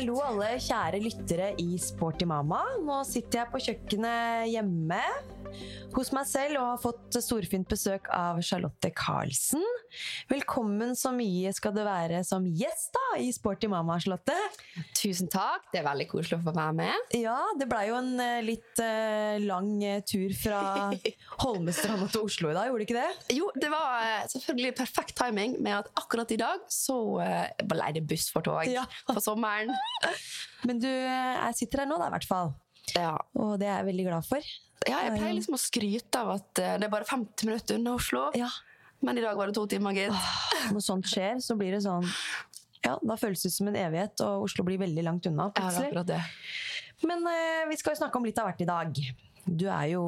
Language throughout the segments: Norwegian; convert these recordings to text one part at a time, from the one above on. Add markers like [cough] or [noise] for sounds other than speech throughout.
Hallo alle kjære lyttere i Sporty Mama. Nå sitter jeg på kjøkkenet hjemme hos meg selv og har fått storfint besøk av Charlotte Karlsen. Velkommen så mye skal det være som gjest da i Sporty Mama, Charlotte. Tusen takk. Det er veldig koselig å få være med. Ja, det blei jo en eh, litt uh, lang eh, tur fra [laughs] Holmestrand til Oslo i dag, gjorde det ikke det? Jo, det var uh, selvfølgelig perfekt timing med at akkurat i dag så uh, ble det buss for tog Ja. på sommeren. Men du jeg sitter her nå, da, i hvert fall. Ja. Og det er jeg veldig glad for. Ja, jeg pleier liksom å skryte av at eh, det er bare 50 minutter unna Oslo. Ja, Men i dag var det to timer, gitt. Når sånt skjer, så blir det sånn Ja, da føles det som en evighet, og Oslo blir veldig langt unna. Ja, det er det. Men eh, vi skal jo snakke om litt av hvert i dag. Du er jo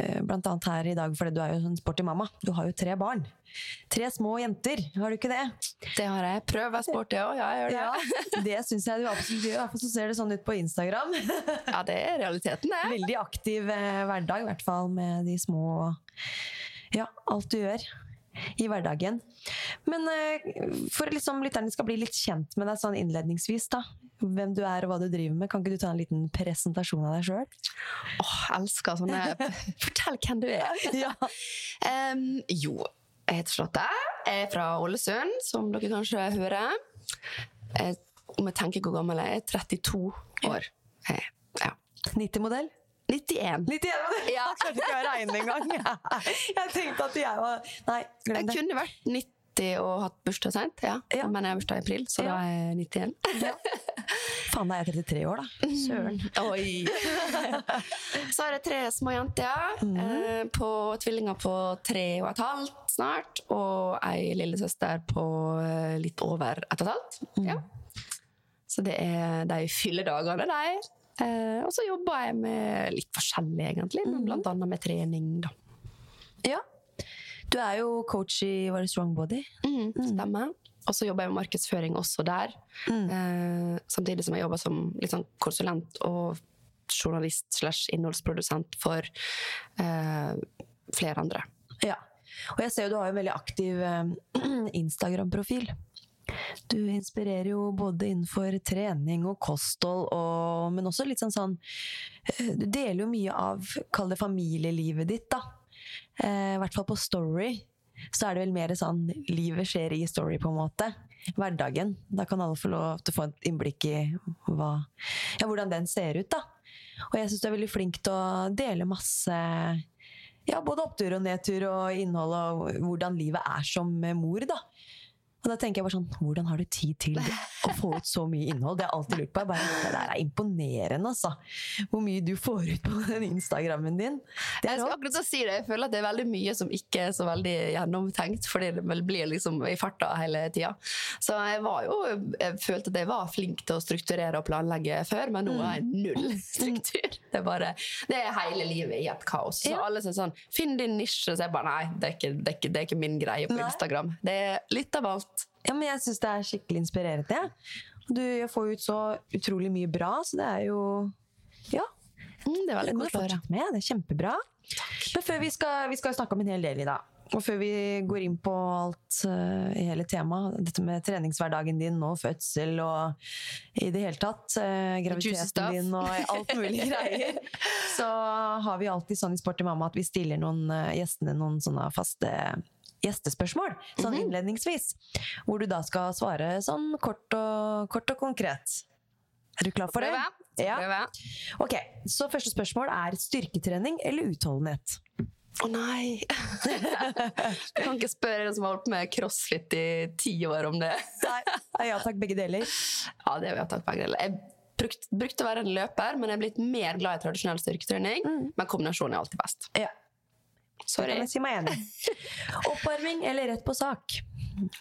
eh, blant annet her i dag fordi du er jo en sporty mamma. Du har jo tre barn. Tre små jenter, har du ikke det? Det har jeg. Prøv å være sporty òg. Ja, jeg gjør det. Ja, det syns jeg du absolutt gjør. I hvert fall så ser det sånn ut på Instagram. [laughs] Ja, det er realiteten, det. Veldig aktiv eh, hverdag, i hvert fall med de små Ja, alt du gjør i hverdagen. Men eh, for liksom lytterne skal bli litt kjent med deg sånn innledningsvis, da. Hvem du er og hva du driver med. Kan ikke du ta en liten presentasjon av deg sjøl? Åh, elsker sånne [laughs] Fortell hvem du er. Ja. um, jo, jeg heter Charlotte. Jeg er fra Ålesund, som dere kanskje hører. Jeg, om jeg tenker hvor gammel jeg er, 32 år. Jeg, ja. 90-modell? 91. 91 ja. Ja. Klarte ikke å regne engang. [laughs] Jeg tenkte at jeg var Nei, glem Jeg det. kunne vært 90 og hatt bursdag sent, ja. Ja. men jeg har bursdag i april, så Ja. da er jeg 91. [laughs] Faen, da er jeg 33 år, da. Søren. Oi! [laughs] så har jeg tre små jenter. eh, på tvillinger på tre og et halvt snart, og ei lillesøster på eh, litt over et og et halvt. Ja. Så det er de fyller dagene, der. Eh, og så jobber jeg med litt forskjellig, egentlig. men Blant annet med trening, da. Ja. Du er jo coach i Var det Strong Body? Mm, stemmer. Og så jobber jeg med markedsføring også der. Eh, samtidig som jeg jobber som sånn konsulent og journalist slash innholdsprodusent for eh, flere andre. Ja. Og jeg ser jo du har en veldig aktiv eh, [clears throat] Instagram-profil. Du inspirerer jo både innenfor trening og kosthold, og, men også litt sånn sånn eh, Du deler jo mye av, kall det familielivet ditt, da. Eh, I hvert fall på Story. Så er det vel mer sånn livet skjer i Story, på en måte. Hverdagen. Da kan alle få lov til å få et innblikk i hva, ja, hvordan den ser ut, da. Og jeg syns du er veldig flink til å dele masse ja, både opptur og nedtur og innhold og hvordan livet er som mor, da. Og da tenker jeg bare sånn, hvordan har du tid til å få ut så mye innhold? Det har jeg alltid lurt på. Jeg bare, det der er imponerende, altså. Hvor mye du får ut på den Instagrammen din. Det Jeg er skal rått. akkurat si det. Jeg føler at det er veldig mye som ikke er så veldig gjennomtenkt, fordi det vel blir liksom i farta hele tida. Så jeg var jo Jeg følte at jeg var flink til å strukturere og planlegge før, men nå har jeg null struktur. Det er bare Det er hele livet i et kaos. Så alle sier sånn Finn din nisje. Så jeg bare Nei, det er ikke, det er ikke, det er ikke min greie på. Instagram. Det er litt av alt. Ja, men jeg syns det er skikkelig inspirerende. Du får ut så utrolig mye bra, så det er jo Ja. Mm, det er litt må å høre. med. Det er kjempebra. Men før vi skal, vi skal snakke om en hel del i dag. Og før vi går inn på alt uh, i hele temaet, dette med treningshverdagen din og fødsel og i det hele tatt, uh, graviditeten din og alt mulig [laughs] greier, så har vi alltid sånn i Sporty mamma at vi stiller noen, uh, gjestene noen sånne faste gjestespørsmål, sånn Mhm. innledningsvis. Hvor du da skal svare sånn kort og, kort og konkret. Er du klar for det? Prøve. Ja. Prøve. Ok, Så første spørsmål er styrketrening eller utholdenhet? Å nei! [laughs] du kan ikke spørre en som har holdt på med crossfit i ti år om det. [laughs] Nei, ja takk, begge deler. Ja, det vil jeg tatt begge deler. Jeg brukt, brukte å være en løper, men jeg er blitt mer glad i tradisjonell styrketrening. Men kombinasjonen er alltid best. Ja. Sorry. Det kan jeg si meg enig. [laughs] Oppvarming eller rett på sak?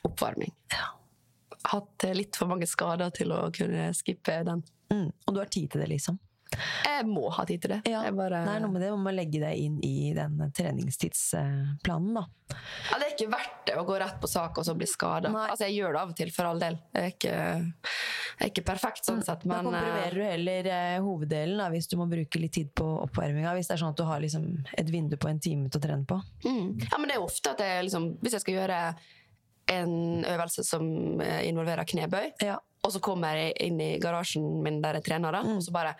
Oppvarming. Hatt eh, litt for mange skader til å kunne skippe den. Mm. Og du har tid til det, liksom? Jeg må ha tid til det. Jeg bare, Det er noe med det, man må legge det inn i den treningstidsplanen, da. ja, det er ikke verdt det å gå rett på sak og så bli skada. Altså, jeg gjør det av og til, for all del. Jeg er ikke, jeg er ikke perfekt sånn sett, da men komprimerer du heller eh, hoveddelen da, hvis du må bruke litt tid på oppvarminga. Hvis det er sånn at du har liksom, et vindu på en time til å trene på. eh, mm. Ja, men det er ofte at jeg liksom Hvis jeg skal gjøre en øvelse som eh, involverer knebøy, Ja. og så kommer jeg inn i garasjen min der jeg trener, da, og så bare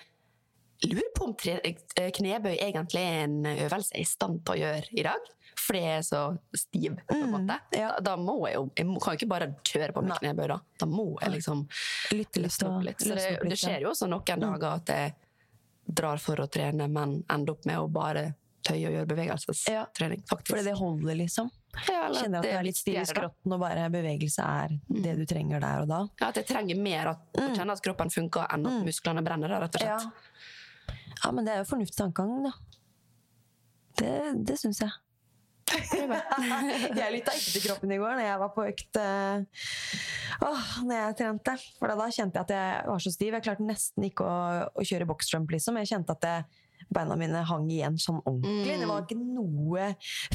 Lurer på om eh, knebøy egentlig er en øvelse jeg er i stand til å gjøre i dag. Fordi jeg er så stiv. på en måte. ja. Da, da må jeg jo Jeg kan jo ikke bare kjøre på med Nei. knebøy, da. Da må jeg liksom Lytte litt opp litt. Så det, det skjer jo også noen Mm. dager at jeg drar for å trene, men ender opp med å bare tøye og gjøre bevegelsestrening. Ja, Fordi det holder, liksom. Ja, eller Kjenner at det er litt stiv i skrotten, og bare bevegelse er det du trenger der og da. Ja, at jeg trenger mer at, å kjenne at kroppen funker, enn at musklene brenner. Rett og slett. Ja. Ja, men det er jo fornuftig tankegang, da. Det, det syns jeg. [laughs] jeg lytta ikke til kroppen i går når jeg var på økt eh, åh, når jeg trente. For da kjente jeg at jeg var så stiv. Jeg klarte nesten ikke å, å kjøre boxjump, liksom. Jeg kjente at det, beina mine hang igjen sånn ordentlig. Det var ikke noe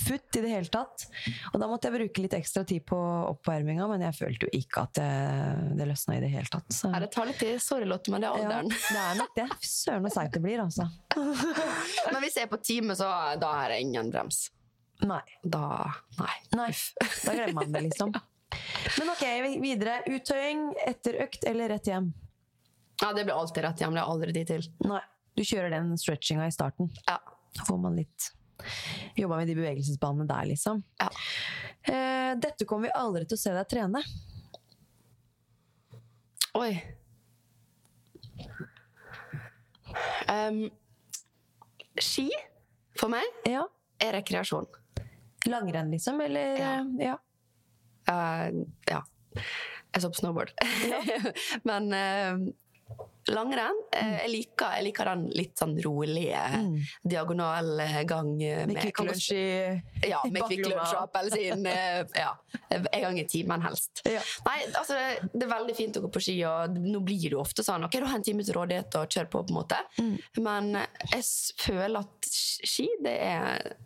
futt i det hele tatt. Og da måtte jeg bruke litt ekstra tid på oppvarminga, men jeg følte jo ikke at det, det løsna i det hele tatt. Så. Ja, det tar litt tid. Sorry, Lotte, men det er Ja, alderen. det er nok det. [laughs] Søren så seigt det blir, altså. Men hvis jeg er på time, så da er det ingen brems. Nei. Da Nei. Nei, da glemmer man det, liksom. [laughs] Men ok, videre. Uttøying etter økt eller rett hjem? Ja, det blir alltid rett hjem. Det er aldri tid til. Nei. Du kjører den stretchinga i starten. Ja. Da får man litt Jobba med de bevegelsesbanene der, liksom. Ja. Eh, dette kommer vi aldri til å se deg trene. Oi. Um, ski, for meg, Ja. er rekreasjon. Langrenn, liksom? Eller Ja. eh, ja. Uh, ja. Jeg så på snowboard. [laughs] Men eh, langrenn eh, jeg, liker, jeg liker den litt sånn rolige diagonal eh, gang. eh, Med Kvikk Lunsj i Ja, med Kvikk. Lunsj og appelsin. eh, Ja, en gang i timen helst. Ja. Nei, altså, det er veldig fint å gå på ski, og nå blir det ofte sånn Ok, du har en time til rådighet og kjør på, på en måte. Mm. Men jeg føler at ski, det er,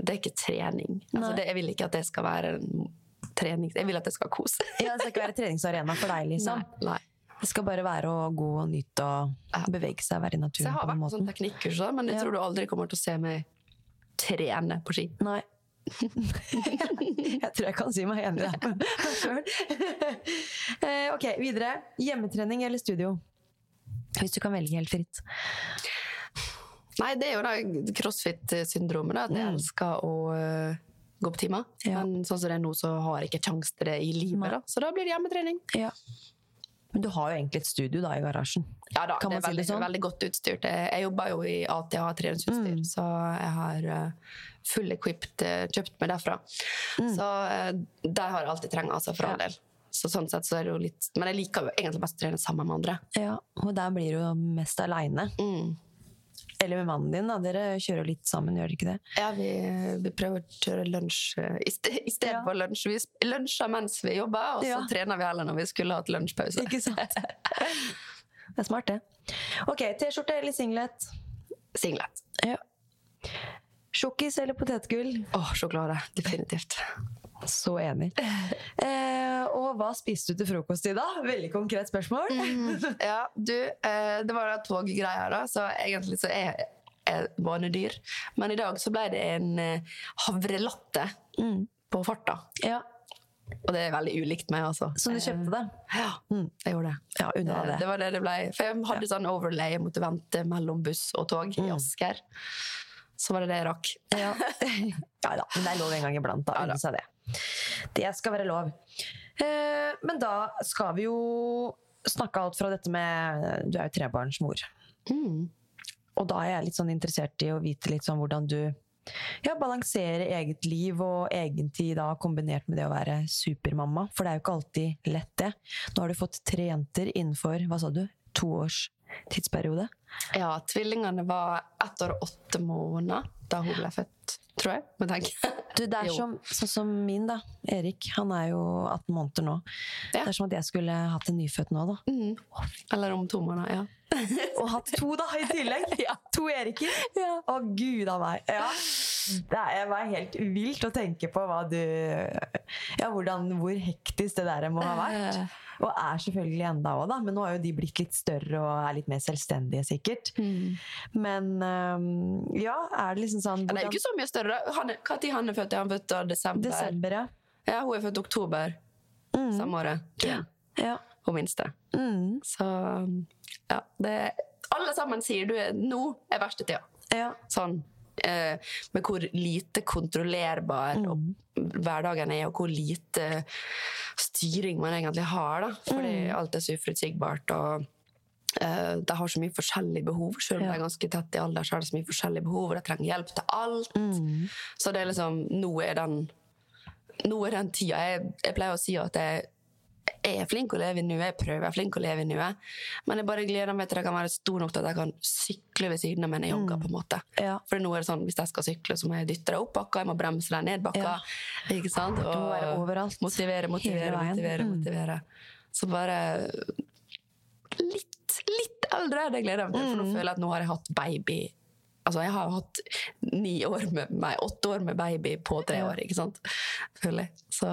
det er ikke trening. Altså, det, jeg vil ikke at det skal være en trening. Jeg vil at det skal kose. Ja, det skal ikke være treningsarena for deg, liksom. Nei, nei. Det skal bare være å gå og nyte og bevege seg, være i Så naturen jeg har vært på sånn teknikkurs, men jeg tror du aldri kommer til å se meg trene på ski. Nei. [laughs] jeg tror jeg kan si meg enig i det sjøl. Eh, ok, videre. Hjemmetrening eller studio? Hvis du kan velge helt fritt. Nei, det er jo da crossfit-syndromet, at jeg elsker å øh, gå på timer. Ja. Men sånn som det er nå, så har jeg ikke kjangs til det i livet, da. Så da blir det hjemmetrening. Ja. Men du har jo egentlig et studio da i garasjen. Ja da, Kan det er er si det veldig, sånn? veldig godt utstyrt. Jeg, jobber jo i ATA treningsutstyr, Mm. så jeg har uh, full equipped eh, kjøpt meg derfra. Så eh, der har jeg alt jeg trenger, altså, for all Mm. Del. Så sånn sett så er det jo litt Men jeg liker jo egentlig best å trene sammen med andre. Ja, Og der blir du jo mest aleine. Mm. Eller med mannen din, da. Dere kjører litt sammen, gjør dere ikke det? Ja, vi, vi prøver å kjøre lunsj eh, i ste- i stedet Ja. for lunsj. Vi lunsjer mens vi jobber, og så Ja. trener vi heller når vi skulle hatt lunsjpause. Ikke sant? [laughs] Det er smart, det. Ok, T-skjorte eller singlet? Singlet. Ja. Sjokkis eller potetgull? Åh, sjokolade. Definitivt. Så enig. [laughs] Eh, og hva spiste du til frokost i dag? Veldig konkret spørsmål. [laughs] Ja, du, eh, det var da toggreier, da, så egentlig så er jeg vanedyr. Men i dag så ble det en eh, havrelatte Mm. på farta. Ja, Og det er veldig ulikt meg, altså. Så du kjøpte det? Ja, jeg gjorde det. Ja, unna Det, det. det var det det ble. For jeg hadde sånn overlay, jeg måtte vente mellom buss og tog i Asker. Så var det det jeg rakk. Ja. [laughs] ja da, men det er lov en gang iblant. da, Ja seg det. det skal være lov. Eh, men da skal vi jo snakke alt fra dette med Du er jo trebarnsmor. Mm. Og da er jeg litt sånn interessert i å vite litt sånn hvordan du ja, balanserer eget liv og egen tid da kombinert med det å være supermamma. For det er jo ikke alltid lett, det. Nå har du fått tre jenter innenfor hva sa du, to års tidsperiode? Ja, tvillingene var ett år og åtte måneder da hun ble født, tror jeg. Må tenke. [laughs] Du, det er som, sånn som min, da. Erik. Han er jo 18 måneder nå. Ja. Det er som at jeg skulle hatt en nyfødt nå, da. Mm. Eller om to måneder, ja. [laughs] Og hatt to, da, i tillegg! [laughs] ja. To Eriker. Å, gud a meg. Ja. Det bare helt vilt å tenke på hva du Ja, hvordan, hvor hektisk det der må ha vært. Og er selvfølgelig enda òg, da. Men nå har jo de blitt litt større og er litt mer selvstendige, sikkert. Men um, ja, er det liksom sånn Ja, det er jo ikke så mye større. da. tid han er født? Er han født av desember? Desember, ja. Ja, hun er født oktober samme året. Ja. ja. Hun minste. Mm. Så ja, det Alle sammen sier du er, nå er verste tida. ja. Sånn. Eh, med hvor lite kontrollerbar og hverdagen er, og hvor lite styring man egentlig har. Da. Fordi alt er så uforutsigbart. og Uh, de har så mye forskjellige behov. Selv om Ja. de er ganske tett i alder, så har de så mye forskjellige behov, og de trenger hjelp til alt. Så det er liksom Nå er den Nå er den tida. Jeg, jeg pleier å si at jeg er flink å leve i nuet. Jeg prøver jeg er flink å leve i nuet. Men jeg bare gleder meg til jeg kan være stor nok til at jeg kan sykle ved siden av mens jeg jogger. på en måte. Ja. For nå er det sånn, Hvis jeg skal sykle, så må jeg dytte deg opp bakka, jeg må bremse deg ned bakka. Ikke sant? Og må være overalt. Motivere, motivere, motivere. Mm. motivere. Så bare litt, litt eldre, det gleder jeg meg til. For nå Mm. føler jeg at nå har jeg hatt baby Altså, jeg har jo hatt ni år med meg, åtte år med baby på tre år, ikke sant? Føler jeg. Så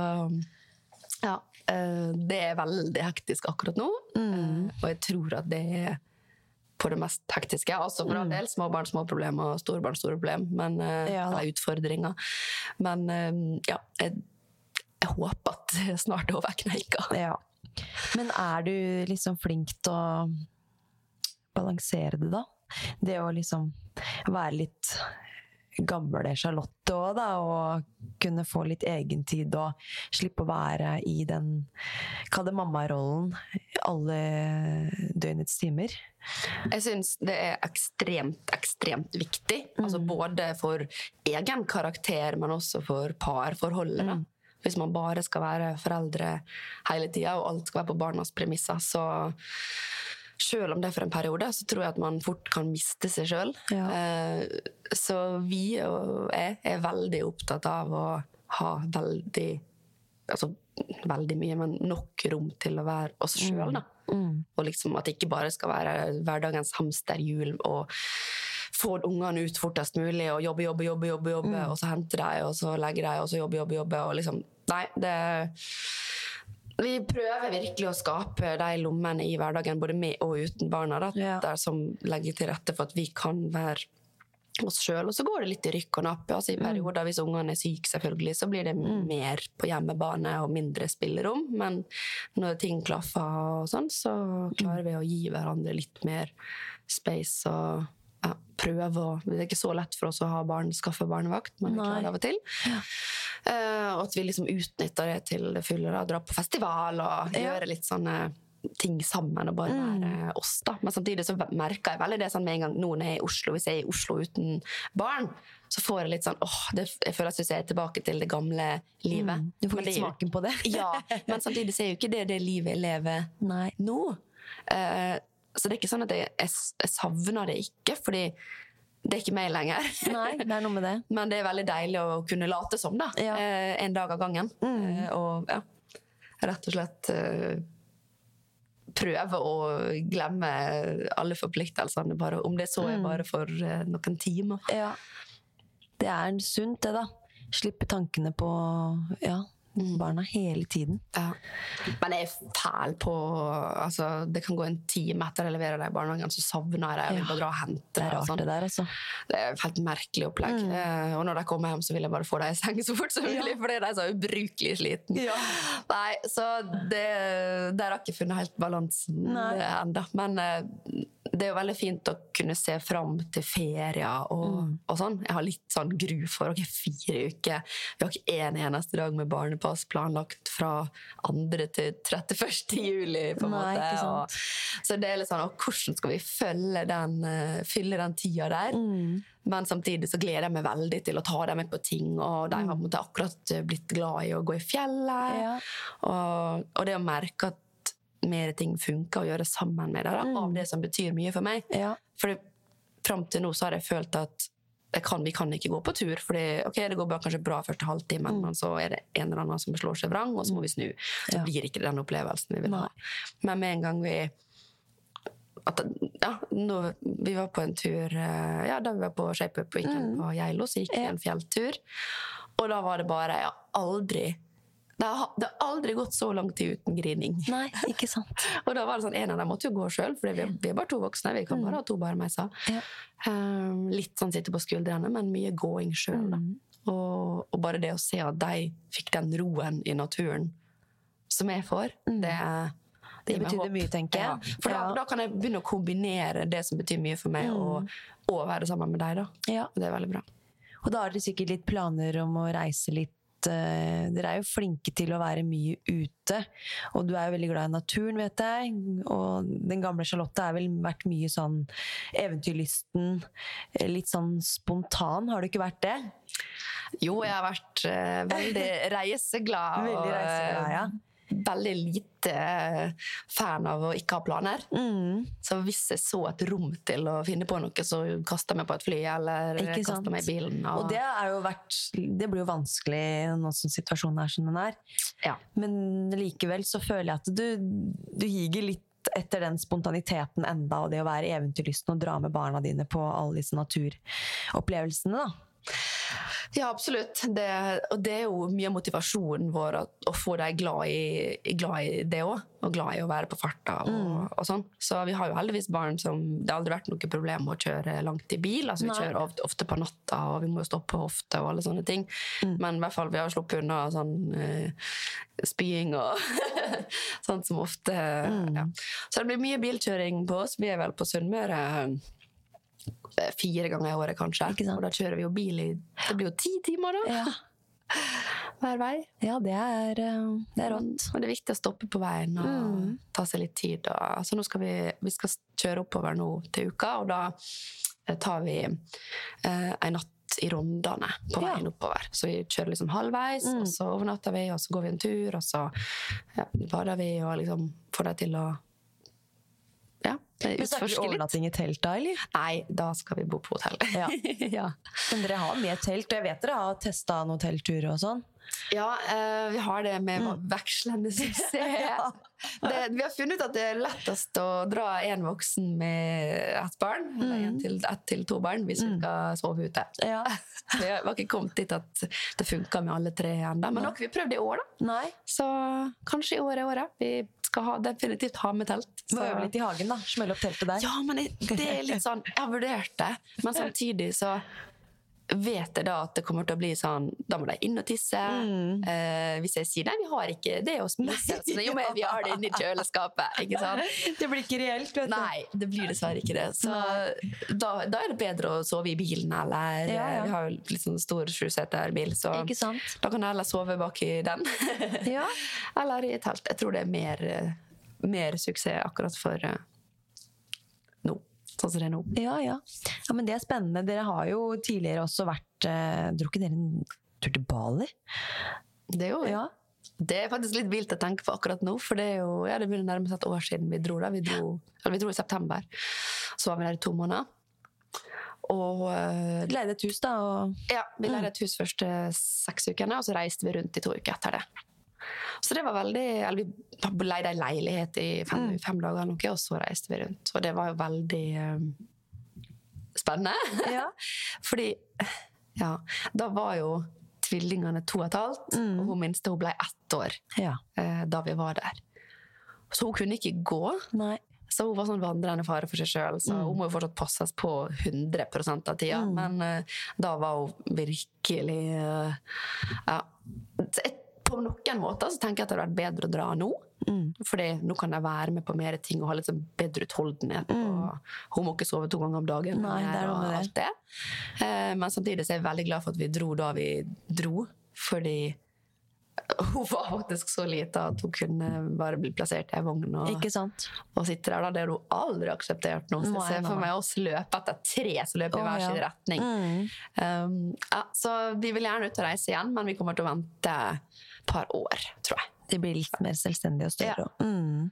ja. Eh, Det er veldig hektisk akkurat nå. Mm. eh, Og jeg tror at det er på det mest hektiske. Altså for Mm. all del småbarn små problemer og storbarn store problemer. Men, eh, Ja eller utfordringer. Men ja, jeg, jeg håper at snart er over kneika. Ja. Men er du liksom flink til å balansere det, da? Det å liksom være litt gamle Charlotte òg, da, og kunne få litt egentid og slippe å være i den Kall det mammarollen alle døgnets timer. Jeg syns det er ekstremt, ekstremt viktig. Altså både for egen karakter, men også for parforholdet. Mm. Hvis man bare skal være foreldre hele tida, og alt skal være på barnas premisser, så Selv om det er for en periode, så tror jeg at man fort kan miste seg sjøl. Ja. så vi og jeg er veldig opptatt av å ha veldig Altså veldig mye, men nok rom til å være oss sjøl, da. Og liksom at det ikke bare skal være hverdagens hamsterhjul og få ungene ut fortest mulig og jobbe, jobbe, jobbe, jobbe, jobbe og så hente dem, og så legge dem, og så jobbe, jobbe, jobbe. Og liksom, nei, det Vi prøver virkelig å skape de lommene i hverdagen, både med og uten barna, da, Ja. der som legger til rette for at vi kan være oss sjøl. Og så går det litt i rykk og napp. Altså, I perioder, hvis ungene er syke, selvfølgelig, så blir det mer på hjemmebane og mindre spillerom. Men når ting klaffer og sånn, så klarer vi å gi hverandre litt mer space og ja, prøve å Det er ikke så lett for oss å ha barn, skaffe barnevakt, men vi klarer av og til. Eh, og at vi liksom utnytter det til det fulle. da, Dra på festival og Ja. gjøre litt sånne ting sammen og bare være oss. da. Men samtidig så merker jeg veldig det sånn med en gang nå når jeg er i Oslo. Hvis jeg er i Oslo uten barn, så får jeg litt sånn åh, det, Jeg føler at jeg er tilbake til det gamle livet. Mm. Du får litt smaken på det. ja, men [laughs] samtidig så er jo ikke det det livet jeg lever Nei. nå. Eh, så det er ikke sånn at jeg, jeg, jeg savner det ikke, fordi det er ikke meg lenger. Nei, det er noe med det. [laughs] Men det er veldig deilig å kunne late som, da. Ja. Eh, en dag av gangen. Eh, og ja, rett og slett eh, prøve å glemme alle forpliktelsene, bare, om det så er bare for eh, noen timer. Ja. Det er sunt, det, da. Slippe tankene på ja, barna hele tiden. Ja. Men jeg er fæl på altså, Det kan gå en time etter jeg leverer dem i barnehagen, så savner jeg det. Jeg vil bare dra og hente Det er rart, sånn. det der, altså. Det er et helt merkelig opplegg. Eh, og når de kommer hjem, så vil jeg bare få dem i seng så fort som mulig, fordi de er så ubrukelig sliten. Nei, så det, der har jeg ikke funnet helt balansen Nei. ennå. Men eh, det er jo veldig fint å kunne se fram til ferier og, og sånn. Jeg har litt sånn gru for ok, fire uker. Vi har ikke en eneste dag med barnepass planlagt fra 2. til 31. juli, på en Nei, måte. Og, så det er litt sånn, og hvordan skal vi følge den, uh, fylle den tida der? Mm. Men samtidig så gleder jeg meg veldig til å ta dem med på ting, og de har måte akkurat blitt glad i å gå i fjellet. Ja. Og, og det å merke at mer ting funker å gjøre sammen med det, da, av det som betyr mye for meg. Ja. For fram til nå så har jeg følt at jeg kan, vi kan ikke gå på tur. For okay, det går bare, kanskje bra første halvtimen, men så er det en eller annen som slår seg vrang, og så må vi snu. Så Ja. blir ikke den opplevelsen vi vil ha. Men med en gang vi at, ja, når vi var på en tur eh, ja, Da vi var på Shape Up Weekend på Geilo, så gikk vi en fjelltur. Og da var det bare Jeg har aldri det har, det aldri gått så lang tid uten grining. Nei, ikke sant. [laughs] Og da var det sånn, En av dem måtte jo gå sjøl, for vi, er- vi er bare to voksne. Vi kan bare ha to barmeiser. Ja. Um, litt sånn sitte på skuldrene, men mye gåing sjøl. Og, og bare det å se at de fikk den roen i naturen som jeg får, det, Det gir betydde mye, tenker jeg. Ja, for da, Ja. da kan jeg begynne å kombinere det som betyr mye for meg, og, og være sammen med deg. da. Ja. Og det er veldig bra. Og da har dere sikkert litt planer om å reise litt. Eh, Dere er jo flinke til å være mye ute, og du er jo veldig glad i naturen, vet jeg. Og den gamle Charlotte har vel vært mye sånn eventyrlysten, eh, litt sånn spontan. Har du ikke vært det? Jo, jeg har vært uh, veldig [laughs] reiseglad. Veldig reiseglad, ja. Veldig lite eh, fan av å ikke ha planer. Mm. Så hvis jeg så et rom til å finne på noe, så kaster jeg meg på et fly eller kaster sant? meg i bilen. Og det, er jo vært, det blir jo vanskelig nå som situasjonen er som den er. ja. Men likevel så føler jeg at du, du higer litt etter den spontaniteten enda, og det å være eventyrlysten og dra med barna dine på alle disse naturopplevelsene, da. Ja, absolutt. Det, og det er jo mye av motivasjonen vår å, å få dem glad i, glad i det òg. Og glad i å være på farta og, og sånn. Så vi har jo heldigvis barn som Det har aldri vært noe problem å kjøre langt i bil. Altså Vi Nei. kjører ofte, ofte på natta, og vi må jo stoppe ofte og alle sånne ting. Men i hvert fall vi har sluppet unna sånn uh, spying og [laughs] sånt som ofte ja. Så det blir mye bilkjøring på oss. Vi er vel på Sunnmøre eh, fire ganger i året, kanskje. Og da kjører vi jo bil i Det blir jo ti timer, da! Ja, [laughs] Hver vei. det er, eh, det er rått. Og det er viktig å stoppe på veien og Mm. ta seg litt tid. Og, så nå skal vi, vi skal kjøre oppover nå til uka, og da eh, tar vi eh, en natt i Rondane på Ja. veien oppover. Så vi kjører liksom halvveis, Mm. og så overnatter vi, og så går vi en tur, og så ja, bader vi og liksom får det til å ja, Men snakker utforske ikke litt. overnatting i telt da, eller? Nei, da skal vi bo på hotell. Ja. [laughs] ja. Men dere har med telt, og jeg vet dere har testa noen teltturer og sånn? Ja, eh, vi har det med Mm. vekslende suksess. [laughs] det, vi har funnet ut at det er lettest å dra en voksen med ett barn, eller Mm. en til, ett til to barn, hvis vi skal sove ute. Ja. [laughs] Vi har ikke kommet dit at det funker med alle tre ennå, men har vi prøvd i år, da. Nei. Så kanskje i år er året. Vi skal ha, definitivt ha med telt. Må Så- øve litt i hagen, da. Smelle opp teltet der. ja, men det er litt sånn Jeg har vurdert det, men [laughs] samtidig så vet jeg da at det kommer til å bli sånn Da må de inn og tisse. Eh, hvis jeg sier nei, vi har ikke det å spise, så jo, men vi har det inni kjøleskapet. Ikke sant? [laughs] Det blir ikke reelt, vet du. Nei, det blir dessverre ikke det. Så da, da er det bedre å sove i bilen, eller Ja, ja. Vi har jo litt sånn stor sjuseterbil, så Ikke sant? da kan jeg heller sove bak i den. Ja. [laughs] eller i telt. Jeg tror det er mer, eh, mer suksess akkurat for eh. Sånn som det er nå. Ja, ja. ja, men det er spennende. Dere har jo tidligere også vært eh, ikke dere en tur til Bali? Det er jo Ja. Det er faktisk litt vilt å tenke på akkurat nå, for det er jo ja, det begynner nærmest et år siden vi dro. da. Vi dro, eller vi dro i september. Så var vi der i to måneder. Og uh, Leide et hus, da, og ja, vi leide et hus første seks ukene, og så reiste vi rundt i to uker etter det. Så det var veldig Eller vi leide ei leilighet i fem, fem dager, noe, og så reiste vi rundt. Og det var jo veldig um, spennende. Ja. [laughs] Fordi ja, da var jo tvillingene to og et halvt, og hun minste hun ble ett år ja. eh, da vi var der. Så hun kunne ikke gå. Nei. Så hun var sånn vandrende fare for seg sjøl. Så hun må jo fortsatt passes på 100 av tida. Men uh, da var hun virkelig uh, Ja. Jeg, på noen måter så tenker jeg at det hadde vært bedre å dra nå. Fordi nå kan de være med på mer ting og ha litt sånn bedre utholdenhet. Og hun må ikke sove to ganger om dagen. Nei, det er og det. alt det. Eh, men samtidig så er jeg veldig glad for at vi dro da vi dro. Fordi hun var faktisk så lita at hun kunne bare bli plassert i ei vogn og, og sitte der. da. Det har hun aldri akseptert nå. Så jeg ser for meg oss løpe etter tre som løper i Å, hver sin retning. Um, ja, så vi vil gjerne ut og reise igjen, men vi kommer til å vente par år, tror jeg. De blir litt mer selvstendige og større. Mm.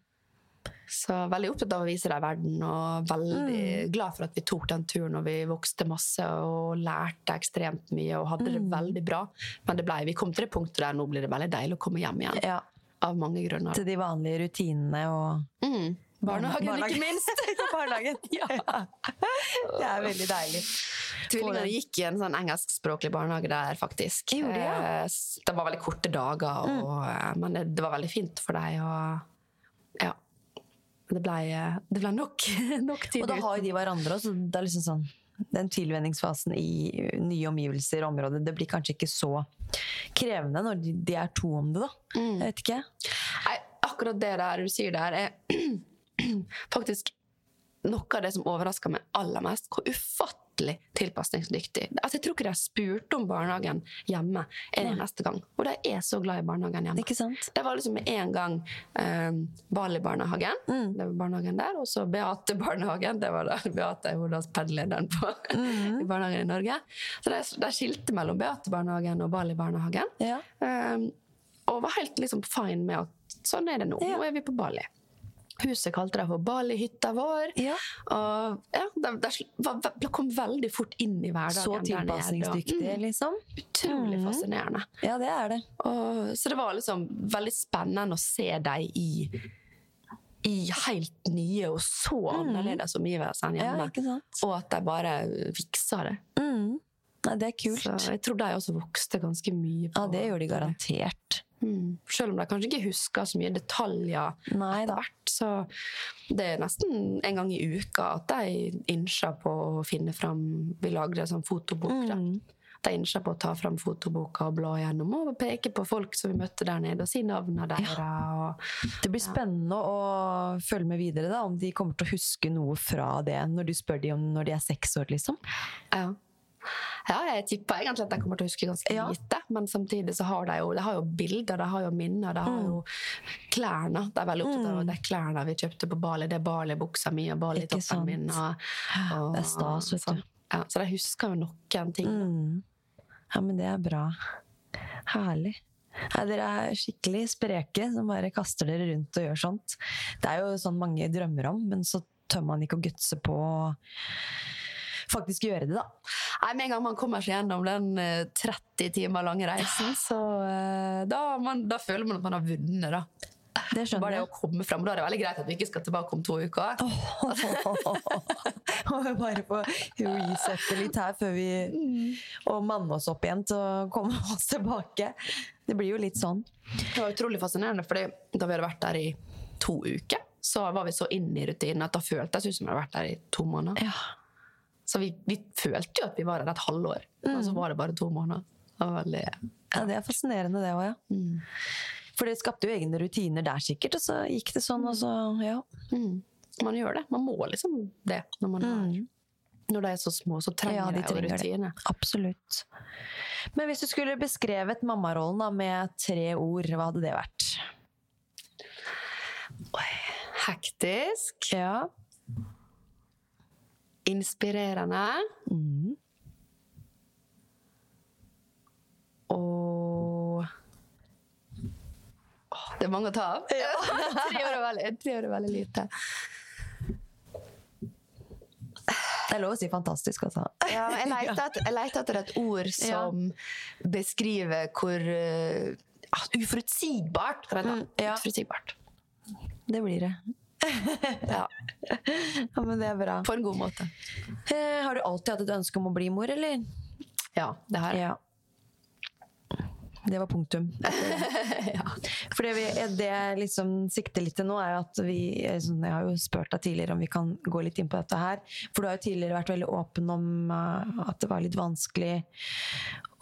Så veldig opptatt av å vise dem verden, og veldig glad for at vi tok den turen. Og vi vokste masse og lærte ekstremt mye og hadde det veldig bra. Men det ble, vi kom til det punktet der nå blir det veldig deilig å komme hjem igjen. Ja, Av mange grunner. til de vanlige rutinene og Mm. Barnehagen, ikke minst! [laughs] Barnehagen. [laughs] ja. [laughs] Det er veldig deilig. Tvillingene gikk i en sånn engelskspråklig barnehage der, faktisk. Gjorde det, ja? Eh, Det var veldig korte dager, og, mm. men det, det var veldig fint for deg. Og ja. Det ble, eh, det ble nok, [laughs] nok tid Og da har jo de hverandre også. Det er liksom sånn den tilvenningsfasen i nye omgivelser og områder, det blir kanskje ikke så krevende når de, er to om det, da. Jeg vet ikke. Nei, akkurat det der du sier der, er [clears throat] faktisk noe av det som overrasker meg aller mest. Hvor ufattelig tilpasningsdyktig. Altså, jeg tror ikke de har spurt om barnehagen hjemme en eneste gang. Og de er så glad i barnehagen hjemme. Ikke sant? Det var liksom med en gang eh, Bali-barnehagen. Mm. Det var barnehagen der. Og så Beate-barnehagen. Det var da Beate er hovedpedelederen på [laughs] Mm. i barnehagen i Norge. Så de, de skilte mellom Beate-barnehagen og Bali-barnehagen. Ja. Um, og var helt liksom fine med at sånn er det nå. Ja. Nå er vi på Bali. Huset kalte de for Bali-hytta vår. Ja. Og ja, de, de kom veldig fort inn i hverdagen. Så der mm, liksom. Utrolig. Mm, fascinerende. Ja, det er det. Og, så det var liksom veldig spennende å se dem i i helt nye og så annerledes omgivelser enn Ja, hjemme. sant? og at de bare fiksa det. Mm. Nei, det er kult. Så jeg tror de også vokste ganske mye. På, Ja, det gjør de garantert. Mm. Selv om de kanskje ikke husker så mye detaljer Nei etter hvert. Så det er nesten en gang i uka at de innser på å finne fram Vi lagde en sånn fotobok. Mm. De innser på å ta fram fotoboka og bla gjennom og peke på folk som vi møtte der nede, og si navnene deres. Ja. Det blir spennende å følge med videre, da, om de kommer til å huske noe fra det når du spør dem om når de er seks år, liksom. ja. Ja, jeg tipper egentlig at jeg kommer til å huske ganske Ja. lite, men samtidig så har de jo, de har jo bilder, de har jo minner, de har jo klærne. De er veldig opptatt av de klærne vi kjøpte på Bali. Det er Bali-buksa mi og Bali-toppen min. Og, og, Det er stas, vet du. sånn. Ja, så de husker jo noen ting. Mm. Ja, men det er bra. Herlig. Ja, dere er skikkelig spreke som bare kaster dere rundt og gjør sånt. Det er jo sånn mange drømmer om, men så tør man ikke å gutse på å faktisk gjøre det, da. Nei, Med en gang man kommer seg gjennom den eh, 30 timer lange reisen, så eh, da, man, da føler man at man har vunnet, da. Det skjønner Bare det å komme frem. Da er det veldig greit at vi ikke skal tilbake om to uker. Og bare få resette litt her før vi Og manne oss opp igjen til å komme oss tilbake. Det blir jo litt sånn. Det var utrolig fascinerende, fordi da vi hadde vært der i to uker, så var vi så inn i rutinen at da føltes det ut som vi hadde vært der i to måneder. Ja. Så vi, vi følte jo at vi var her et halvår, og så var det bare to måneder. Det var veldig... Ja, det er fascinerende, det òg, ja. For det skapte jo egne rutiner der, sikkert, og så gikk det sånn, og så ja. Mm. Man gjør det. Man må liksom det når man er Når de er så små, så trenger Ja, de de jo trenger det. Absolutt. Men hvis du skulle beskrevet mammarollen da, med tre ord, hva hadde det vært? Hektisk, Ja. Inspirerende Mm. og oh, Det er mange å ta av. [laughs] tre, år veldig, tre år er veldig lite. Det er lov å si fantastisk, altså. Ja, jeg leter etter, et ord som beskriver hvor uh, Uforutsigbart! Kan jeg ta? Mm, ja. Uforutsigbart. Det blir det. [laughs] Ja, Ja, men det er bra. på en god måte. Eh, har du alltid hatt et ønske om å bli mor, eller? Ja, det har jeg. Ja. Det var punktum. [laughs] For det, vi, det jeg liksom sikter litt til nå, er jo at vi sånn, Jeg har jo spurt deg tidligere om vi kan gå litt inn på dette her. For du har jo tidligere vært veldig åpen om eh, at det var litt vanskelig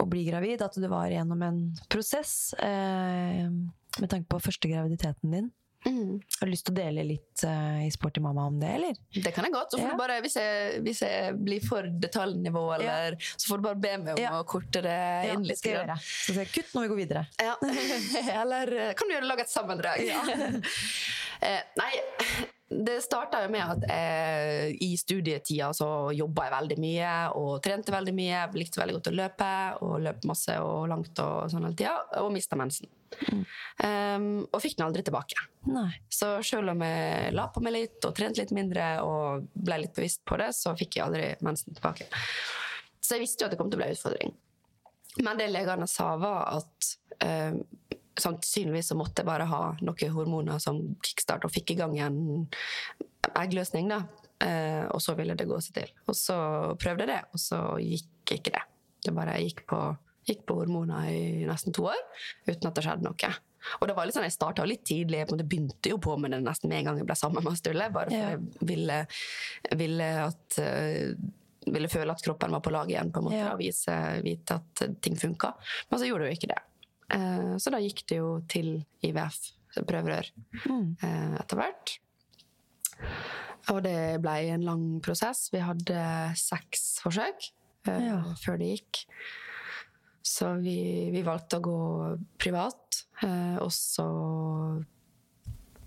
å bli gravid. At du var gjennom en prosess eh, med tanke på første graviditeten din. Mm. Har du lyst til å dele litt uh, i Sporty mamma om det, eller? Det kan jeg godt. Så får Ja. du bare, hvis, jeg, hvis jeg blir for detaljnivå, eller, så får du bare be meg om Ja. å korte det Ja, inn litt. skal jeg skal jeg kutt når vi går videre. Ja. [laughs] Eller eh, kan du gjøre lage et sammendrag? [laughs] Eh, nei, det starta jo med at jeg, i studietida så jobba jeg veldig mye og trente veldig mye. Likte veldig godt å løpe og løp masse og langt og sånn hele tida. Og mista mensen. Um, og fikk den aldri tilbake. Nei. Så selv om jeg la på meg litt og trente litt mindre og ble litt bevisst på det, så fikk jeg aldri mensen tilbake. Så jeg visste jo at det kom til å bli en utfordring. Men det legene sa, var at eh, sannsynligvis så måtte jeg bare ha noen hormoner som kickstart og fikk i gang en eggløsning. da. Eh, og så ville det gå seg til. Og så prøvde jeg det, og så gikk ikke det. Det bare gikk på, gikk på hormoner i nesten to år uten at det skjedde noe. Og det var litt sånn, Jeg starta litt tidlig. Jeg begynte jo på med det nesten med en gang jeg ble sammen med Sturle. Bare for Ja. jeg ville, ville at eh, ville føle at kroppen var på lag igjen, på en måte, Ja. og vise, vite at ting funka. Men så gjorde det jo ikke det. Eh, så da gikk det jo til IVF, prøverør, Mm. eh, etter hvert. Og det ble en lang prosess. Vi hadde seks forsøk eh, Ja. før det gikk. Så vi, vi valgte å gå privat, og så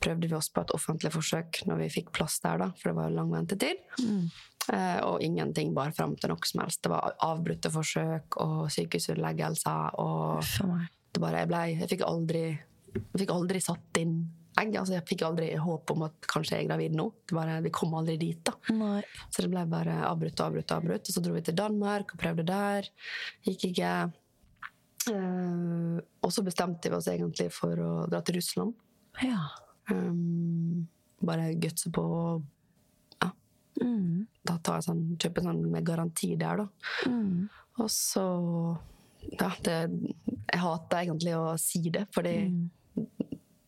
prøvde vi oss på et offentlig forsøk når vi fikk plass der, da, for det var lang ventetid. Mm. Og ingenting bar fram til noe som helst. Det var avbrutte forsøk og sykehusinnleggelser. Og. Det bare, jeg, ble, jeg, fikk aldri, jeg fikk aldri satt inn egg. Altså, jeg fikk aldri håp om at kanskje jeg er gravid nå. Det bare, vi kom aldri dit. da. Nei. Så det ble bare avbrutt og avbrutt. Avbrutt. Og så dro vi til Danmark og prøvde der. Gikk ikke. Uh, og så bestemte vi oss egentlig for å dra til Russland. Ja. Um, bare gutse på ja, Mm. da tar jeg sånn, kjøper sånn med garanti der, da. Mm. Og så Ja, det Jeg hater egentlig å si det, fordi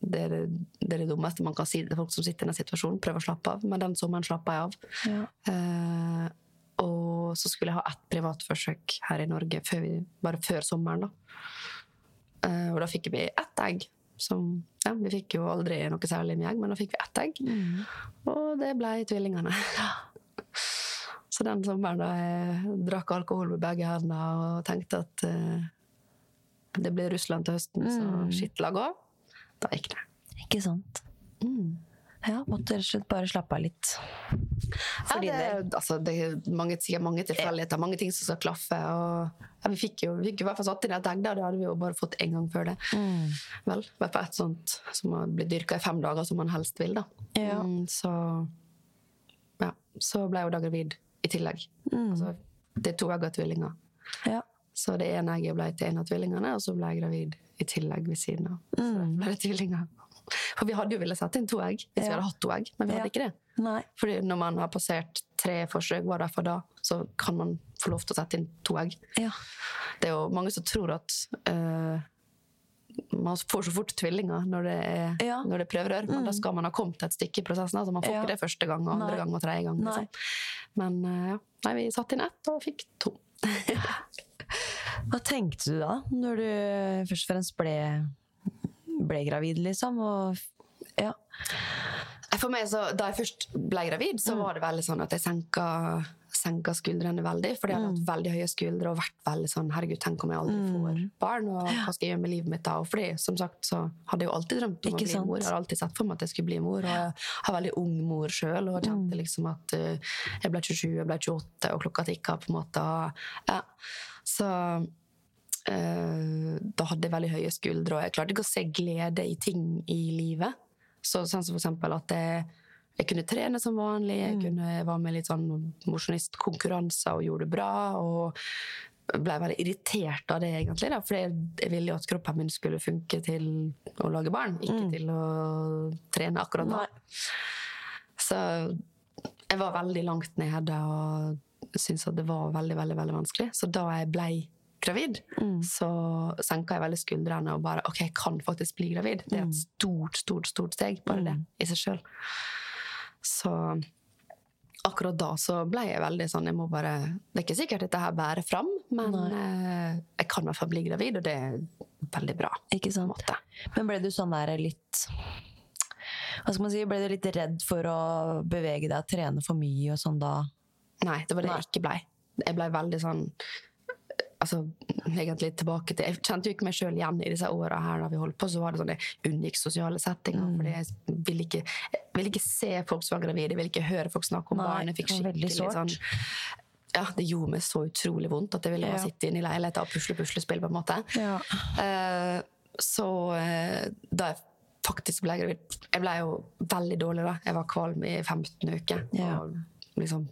det, er det, det er det dummeste man kan si til folk som sitter i den situasjonen. Prøver å slappe av. Men den sommeren slappa jeg av. Ja. Eh, og så skulle jeg ha ett privatforsøk her i Norge før vi, bare før sommeren. da. Eh, og da fikk vi ett egg. Som, ja, vi fikk jo aldri noe særlig med egg, men da fikk vi ett egg. Mm. Og det ble tvillingene. [laughs] Så den sommeren da jeg drakk alkohol med begge hendene og tenkte at uh, det blir Russland til høsten, så Mm. skitt la gå, da gikk det. Ikke sant. Mm. Ja, måtte rett og slett bare slappe av litt. For ja, det, altså, det er mange, mange tilfeldigheter, mange ting som skal klaffe. Og, ja, vi fikk jo vi fikk i hvert fall satt inn et egg der, det hadde vi jo bare fått én gang før det. Mm. Vel, i hvert fall et sånt som har blitt dyrka i fem dager, som man helst vil. da. Ja. Mm, så ja, så ble jeg jo da gravid i tillegg. Mm. Altså, det er to egg av tvillinger. Ja. Så det ene egget ble til en av tvillingene, og så ble jeg gravid i tillegg ved siden av. Så Mm. ble det tvillinger. For vi hadde jo villet sette inn to egg hvis vi hadde hatt to egg, men vi Ja. hadde ikke det. Nei. Fordi når man har passert tre forsøk, hva det er for da, så kan man få lov til å sette inn to egg. Ja. Det er jo mange som tror at eh, man får så fort tvillinger når det er, Ja. når det er prøverør, men Mm. da skal man ha kommet et stykke i prosessen. Altså man får Ja. ikke det første gang, og andre Nei. gang og tredje gang. Liksom. Men eh, ja, Nei, vi satte inn ett og fikk to. [laughs] Hva tenkte du da, når du først og fremst ble, ble gravid, liksom? Og, ja. For meg, så, Da jeg først ble gravid, så Mm. var det veldig sånn at jeg senka, senka skuldrene veldig. For jeg hadde Mm. hatt veldig høye skuldre og vært veldig sånn Herregud, tenk om jeg aldri Mm. får barn, og hva skal jeg gjøre med livet mitt da? Og fordi, som sagt, så hadde jeg jo alltid drømt om Ikke å bli sant? mor. Jeg har alltid sett for meg at jeg skulle bli mor, og jeg har veldig ung mor sjøl, og kjente Mm. liksom at uh, jeg ble 27, jeg ble 28, og klokka tikka, på en måte. Og, ja. Så uh, da hadde jeg veldig høye skuldre, og jeg klarte ikke å se glede i ting i livet. Så, sånn som for eksempel at jeg, jeg kunne trene som vanlig, jeg Mm. kunne være med i litt sånn mosjonistkonkurranser og gjorde det bra. Og ble veldig irritert av det, egentlig. Da, for jeg, jeg ville jo at kroppen min skulle funke til å lage barn, ikke Mm. til å trene akkurat. Nei. Så jeg var veldig langt nede og syntes at det var veldig, veldig, veldig vanskelig. Så da jeg ble gravid, Mm. så senka jeg veldig skuldrene og bare OK, jeg kan faktisk bli gravid. Det er Mm. et stort, stort, stort steg, bare det i seg sjøl. Så akkurat da så ble jeg veldig sånn jeg må bare, Det er ikke sikkert dette her bærer fram, men eh, jeg kan i hvert fall bli gravid, og det er veldig bra. Ikke sant? måte. Men ble du sånn der litt Hva skal man si, ble du litt redd for å bevege deg og trene for mye og sånn da? Nei, det var det Nei. jeg ikke blei. Jeg blei veldig sånn altså, egentlig tilbake til Jeg kjente jo ikke meg sjøl igjen i disse åra her da vi holdt på. Så var det sånne unngikk sosiale settinger. Mm. Fordi jeg ville ikke, jeg ville ikke se folk som var gravide, jeg ville ikke høre folk snakke om Nei, barn. Jeg fikk skikkelig sånn ja, Det gjorde meg så utrolig vondt at jeg ville bare Ja. sitte inne i leiligheten og pusle puslespill. på en måte. Ja. Uh, så uh, da jeg faktisk ble gravid Jeg ble jo veldig dårlig da. Jeg var kvalm i 15 uker. Ja. Og liksom,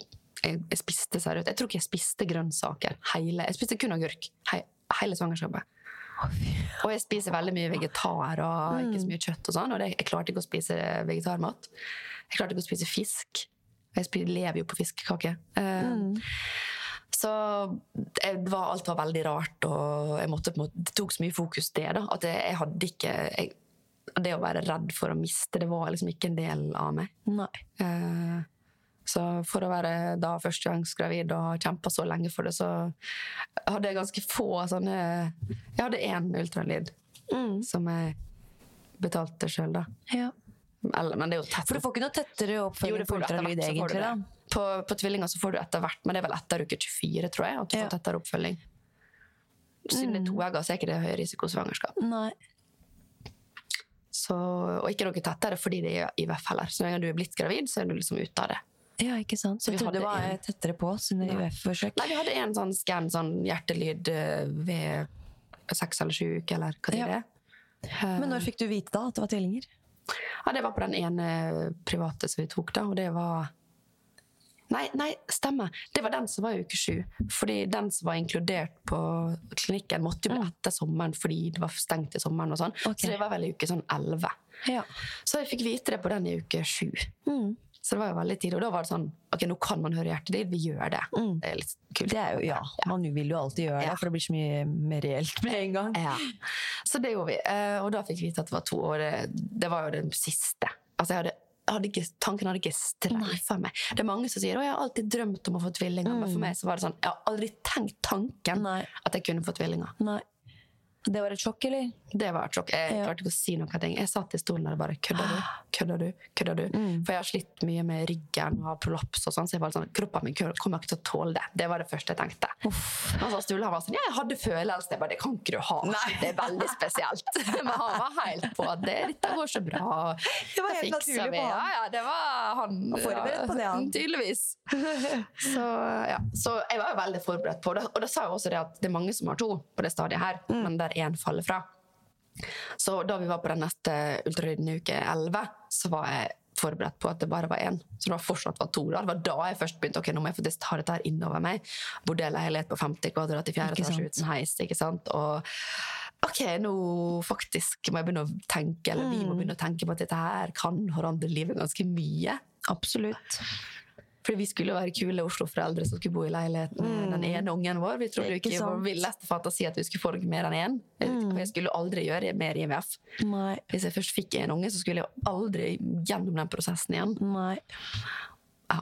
jeg, jeg spiste seriøst. Jeg tror ikke jeg spiste grønnsaker. Hele, jeg spiste kun agurk he, hele svangerskapet. Og jeg spiser veldig mye vegetar og ikke så mye kjøtt. og sånn, og det, jeg klarte ikke å spise vegetarmat. Jeg klarte ikke å spise fisk. Jeg lever jo på fiskekake. Eh, Så jeg var, alt var veldig rart, og jeg måtte på måte, det tok så mye fokus det. da, At jeg, jeg hadde ikke jeg, Det å være redd for å miste, det var liksom ikke en del av meg. Nei. Eh, så for å være da førstegangsgravid og ha kjempa så lenge for det, så hadde jeg ganske få sånne Jeg hadde én ultralyd Mm. som jeg betalte sjøl, da. Ja. Eller, men det er jo tett. For du får ikke noe tettere oppfølging på ultralyd, egentlig? da? På, på tvillinger så får du etter hvert, men det er vel etter uke 24, tror jeg, at du Ja. får tettere oppfølging. Siden det er to egger, så er ikke det høy høyrisikosvangerskap. Nei. Så, og ikke noe tettere fordi det er IVF heller. Så når du er blitt gravid, så er du liksom ute av det. Ja, ikke sant. Så Vi trodde det var en- tettere på sine. UF-forsøk? Nei, vi hadde en sånn skann, sånn hjertelyd eh, ved seks eller sju uker, eller hva det Ja. er. Men når fikk du vite da at det var tvillinger? Ja, det var på den ene private som vi tok, da, og det var Nei, nei, stemmer. Det var den som var i uke sju. Fordi den som var inkludert på klinikken, måtte jo bli etter sommeren fordi det var stengt i sommeren. og sånn. Okay. Så det var vel i uke sånn elleve. Ja. Så jeg fikk vite det på den i uke sju. Mm. Så det var jo veldig tidlig. Og da var det sånn Ok, nå kan man høre hjertet ditt. Vi gjør det. Mm. Det er litt kult. Det er jo, ja, man vil jo alltid gjøre Ja. det, for det blir så mye mer reelt med en gang. Ja. Så det gjorde vi. Eh, Og da fikk vi vite at det var to år. Det, det var jo det siste. Altså, jeg hadde, hadde ikke, tanken hadde ikke streifa meg. Det er mange som sier at jeg har alltid drømt om å få tvillinger. Men for meg så var det sånn, jeg har aldri tenkt tanken Nei. at jeg kunne få tvillinger. Nei. Det var et sjokk, eller? Det var et sjokk. Jeg klarte ikke å si noe. Ting. Jeg satt i stolen og bare Kødder du? [gasps] Kødder du? Kødder du? Mm. For jeg har slitt mye med ryggen og har prolaps og sånn, så jeg var sånn, kroppen min kommer ikke til å tåle det. Det var det første jeg tenkte. Men så Sturle var sånn Ja, jeg hadde følelse. Jeg bare, det kan ikke du ha. [laughs] Det er veldig spesielt. [laughs] Men han var helt på det, dette går så bra. Det var helt naturlig på han. Ja, ja, det var han. Og forberedt på det, han. [laughs] Tydeligvis. Så, ja. så jeg var jo veldig forberedt på det. Og da sa jeg også det at det er mange som har to på det stadiet her, Mm. men der én faller fra. Så da vi var på den neste ultralyden i uke 11, så var jeg forberedt på at det bare var én. Så det var fortsatt var to. Da. Det var da jeg først begynte ok, nå må jeg faktisk ta dette her innover meg. Bordelleilighet på 50 kvadrat i fjerde etasje uten heis. ikke sant? Og ok, nå faktisk må jeg begynne å tenke, eller vi må Mm. begynne å tenke på at dette her kan forandre livet ganske mye. Absolutt. Fordi vi skulle være kule Oslo-foreldre som skulle bo i leiligheten med den ene ungen vår. Vi trodde Mm. Ikke ikke var vår villeste fantasi at vi skulle få noe mer enn én. Mm. Jeg skulle aldri gjøre mer IMF. Nei. Hvis jeg først fikk en unge, så skulle jeg aldri gjennom den prosessen igjen. Nei. Ja.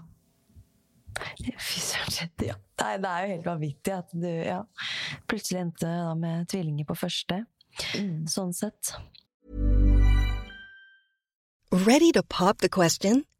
Fy søren, ja. Nei, det er jo helt vanvittig at du ja, plutselig endte da med tvillinger på første. Sånn sett. Ready to pop the question?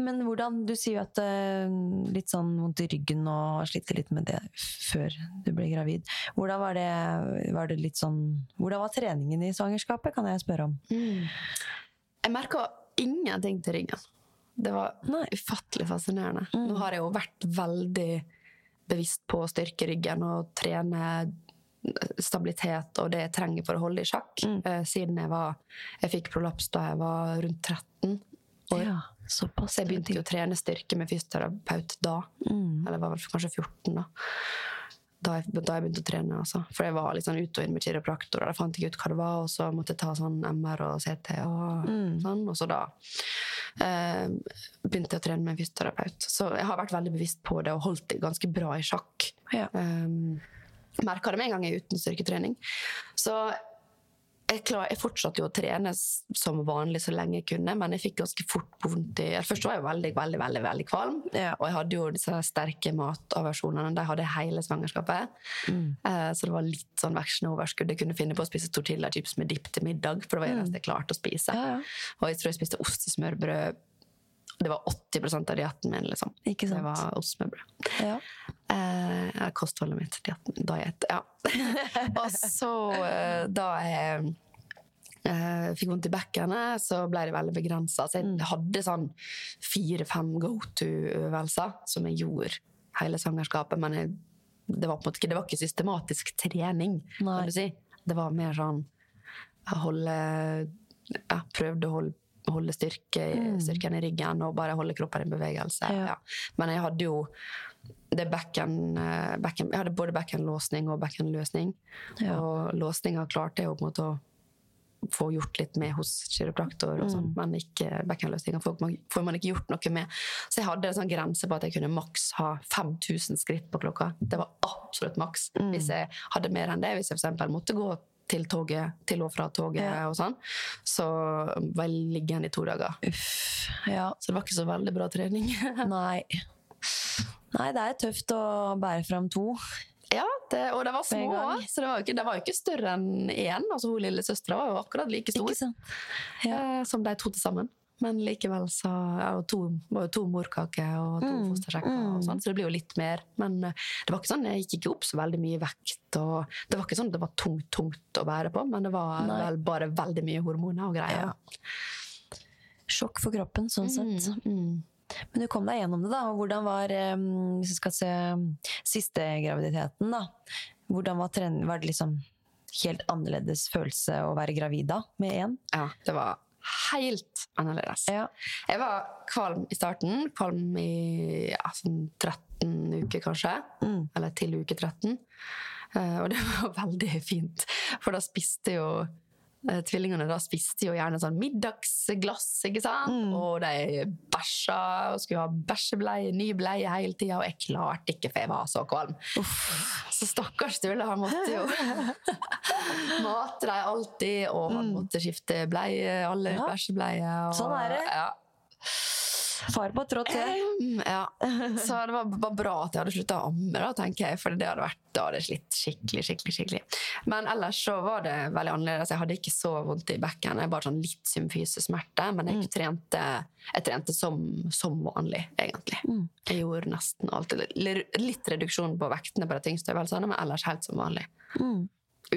Men hvordan, du sier jo at uh, litt sånn vondt i ryggen og slitt litt med det før du ble gravid. Hvordan var det, var det litt sånn, hvordan var treningen i svangerskapet, kan jeg spørre om? Jeg merka ingenting til ryggen. Det var Nei. ufattelig fascinerende. Mm. Nå har jeg jo vært veldig bevisst på å styrke ryggen og trene stabilitet og det jeg trenger for å holde i sjakk. Eh, siden jeg var Jeg fikk prolaps da jeg var rundt 13 år. Ja, såpass. Så jeg begynte å trene styrke med fysioterapeut da. Mm. Eller var vel kanskje 14 da. Da jeg, da jeg begynte å trene. Altså. For jeg var litt sånn ut og inn med kiropraktor, og jeg fant ikke ut hva det var, og så måtte jeg ta sånn MR og CT og Mm. sånn. Og så da eh, begynte jeg å trene med en fysioterapeut. Så jeg har vært veldig bevisst på det og holdt det ganske bra i sjakk. Ja. Um, Merka det med en gang jeg er uten styrketrening. Så jeg, klar, jeg fortsatte jo å trene som vanlig så lenge jeg kunne, men jeg fikk ganske fort vondt i Først var jeg veldig, veldig, veldig, veldig kvalm. Ja. Og jeg hadde jo disse sterke mataversjonene. De hadde jeg hele svangerskapet. Mm. Eh, så det var litt sånn vekslende overskudd. Jeg kunne finne på å spise tortillachips med dipp til middag, for det var det eneste jeg klarte å spise. Mm. Ja, ja. Og jeg tror jeg spiste ost i smørbrød. Det var 80 av dietten min, liksom. Ikke sant. Det var ost med brød. Ja. Eh, kostholdet mitt. Dietten. diet ja. [laughs] og så, eh, da jeg eh, fikk vondt i bekkenet, så ble det veldig begrensa. Så jeg hadde sånn fire-fem go to-øvelser som jeg gjorde hele svangerskapet. Men jeg, det, var på en måte det var ikke systematisk trening, Nei. kan du si. Det var mer sånn jeg holde Jeg Prøvde å holde holde styrke, styrken i ryggen og bare holde kroppen i bevegelse. Ja. Ja. Men jeg hadde jo det bekken, eh, bekken Jeg hadde både bekkenlåsning og bekkenløsning. Ja. Og låsninga klarte jeg jo på en måte å få gjort litt med hos kiropraktor, og Mm. sånt, men ikke bekkenløsninga får, man- ikke gjort noe med. Så jeg hadde en sånn grense på at jeg kunne maks ha 5000 skritt på klokka. Det var absolutt maks. Mm. Hvis jeg hadde mer enn det, hvis jeg eksempel måtte gå til toget, til og fra toget Ja. og sånn, så var jeg liggende i to dager. Uff. Ja. Så det var ikke så veldig bra trening. [laughs] Nei. Nei, det er tøft å bære fram to. ja, det, og de var små, òg, så det var ikke, det var ikke større enn én. Altså, hun lillesøstera var jo akkurat like stor? Ja. eh, som de to til sammen. Men likevel så og to, var jo to morkaker og to Mm, fostersjekker, mm. og sånn, så det blir jo litt mer. Men eh, det var ikke sånn, jeg gikk ikke opp så veldig mye vekt. Og det var ikke sånn det var tungt, tungt å bære på, men det var vel bare veldig mye hormoner og greier. Ja. Sjokk for kroppen, sånn sett. Mm, mm. Men du kom deg gjennom det, da. Og hvordan var, eh, hvis vi skal se siste graviditeten, da. Hvordan var, var det liksom helt annerledes følelse å være gravid da, med én? Ja, det var helt annerledes. Ja. Jeg var kvalm i starten. Kvalm i ja, sånn 13 uker, kanskje. Mm. Eller til uke 13. Uh, og det var [laughs] veldig fint, for da spiste jo eh, Tvillingene da spiste jo gjerne sånn middagsglass, ikke sant? Mm. Og de bæsja og skulle ha bæsjebleie, ny bleie hele tida, og jeg klarte ikke, for jeg var så kvalm. Så stakkars Sturle, han måtte jo [laughs] mate dem alltid, og han måtte skifte bleie, alle Mm. Ja. bæsjebleier. og- Sånn er det. Ja. Far på tråd til. Ja. [laughs] Så det var, var bra at jeg hadde slutta å amme, da, tenker jeg, for det hadde vært, da hadde jeg slitt skikkelig. skikkelig, skikkelig. Men ellers så var det veldig annerledes. Jeg hadde ikke så vondt i bekken. Jeg bare sånn litt symfysesmerte, men jeg trente, jeg trente som, som vanlig, egentlig. Mm. Jeg gjorde nesten alt. Litt reduksjon på vektene på de tyngste øvelsene, men ellers helt som vanlig. Mm.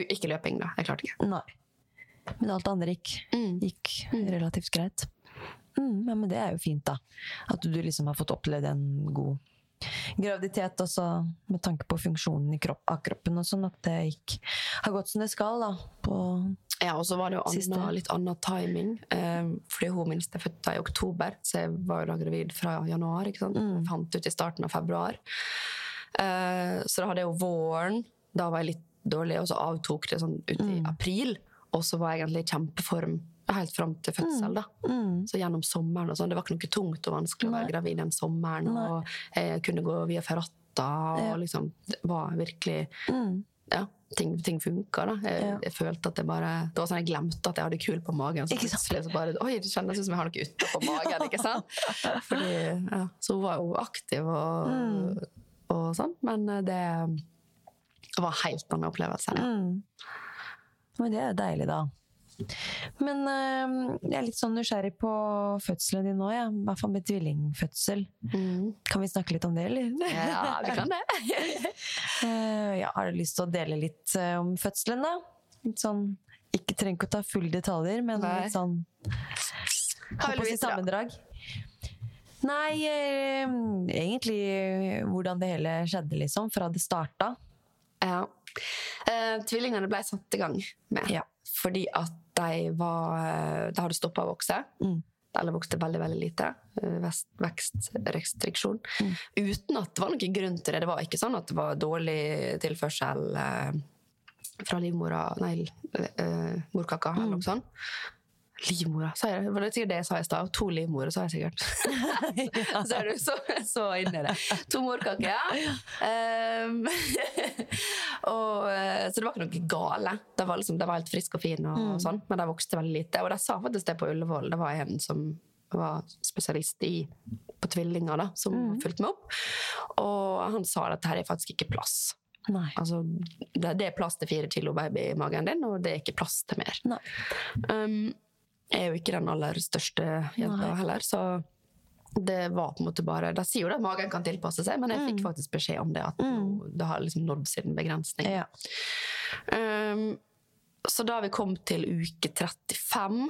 Ikke løping, da. Jeg klarte ikke. Nei. Men alt det andre gikk, Mm. gikk relativt greit. Mm, ja, men det er jo fint, da. At du liksom har fått opplevd en god graviditet også, med tanke på funksjonen i kropp, av kroppen og sånn, at det gikk, har gått som det skal, da. På Ja, og så var det jo anna, litt annen timing. Eh, fordi hun minste er født i oktober, så jeg var jo da gravid fra januar. ikke sant? Mm. Fant ut i starten av februar. Eh, så da hadde jeg jo våren. Da var jeg litt dårlig, og så avtok det sånn ut i Mm. april. Og så var jeg egentlig i kjempeform helt fram til fødsel. da. mm, Så gjennom sommeren og sånn. Det var ikke noe tungt og vanskelig å være gravid den sommeren. Nei. Og jeg kunne gå via ferrata, og Ja. liksom det var virkelig mm. ja, ting, ting funka. Da. Jeg, Ja. jeg følte at jeg bare Det var sånn jeg glemte at jeg hadde kul på magen. Så plutselig så bare Oi, det kjennes ut som jeg har noe utapå magen. ikke sant? [laughs] Fordi, ja, så hun var jo aktiv og, Mm. og sånn, men eh, det var en helt annen opplevelse. Ja. Mm. Men det er jo deilig, da. Men eh, jeg er litt sånn nysgjerrig på fødselen din nå, ja. i hvert fall med tvillingfødsel. Mm. Kan vi snakke litt om det, eller? ja, vi kan det. uh, [laughs] ja, har du lyst til å dele litt uh, om fødselen, da? Litt sånn, ikke trenger ikke å ta fulle detaljer, men Nei. litt sånn Håper si sammendrag. Nei, uh, egentlig hvordan det hele skjedde, liksom. Fra det starta. Ja. Tvillingene ble satt i gang med Ja. fordi at de var eh, De hadde stoppa å vokse. Mm. Eller vokste veldig veldig lite. Eh, Vekstrestriksjon. Mm. Uten at det var noen grunn til det. Det var ikke sånn at det var dårlig tilførsel eh, fra livmora Nei, eh, morkaka, eller Mm. noe sånt. Livmora, sa jeg det? Var det sikkert det jeg sa i stad? To livmorer, sa jeg sikkert. [laughs] Så er du så, så inne i det. To morkaker, ja. Um, [laughs] og, eh, så det var ikke noe gale. Det var, liksom, det var helt frisk og fin, og sånn, men de vokste veldig lite. Og de sa faktisk det på Ullevål. Det var en som var spesialist i, på tvillinger, da, som fulgte meg opp. Og han sa at her er faktisk ikke plass. Nei. Altså, det, det er plass til fire kilo baby i magen din, og det er ikke plass til mer. Nei. Um, er jo ikke den aller største jenta heller, så det var på en måte bare De sier jo at magen kan tilpasse seg, men jeg fikk faktisk beskjed om det. At nå- det har liksom nådd sin begrensning. Ja. Um, så da vi kom til uke 35,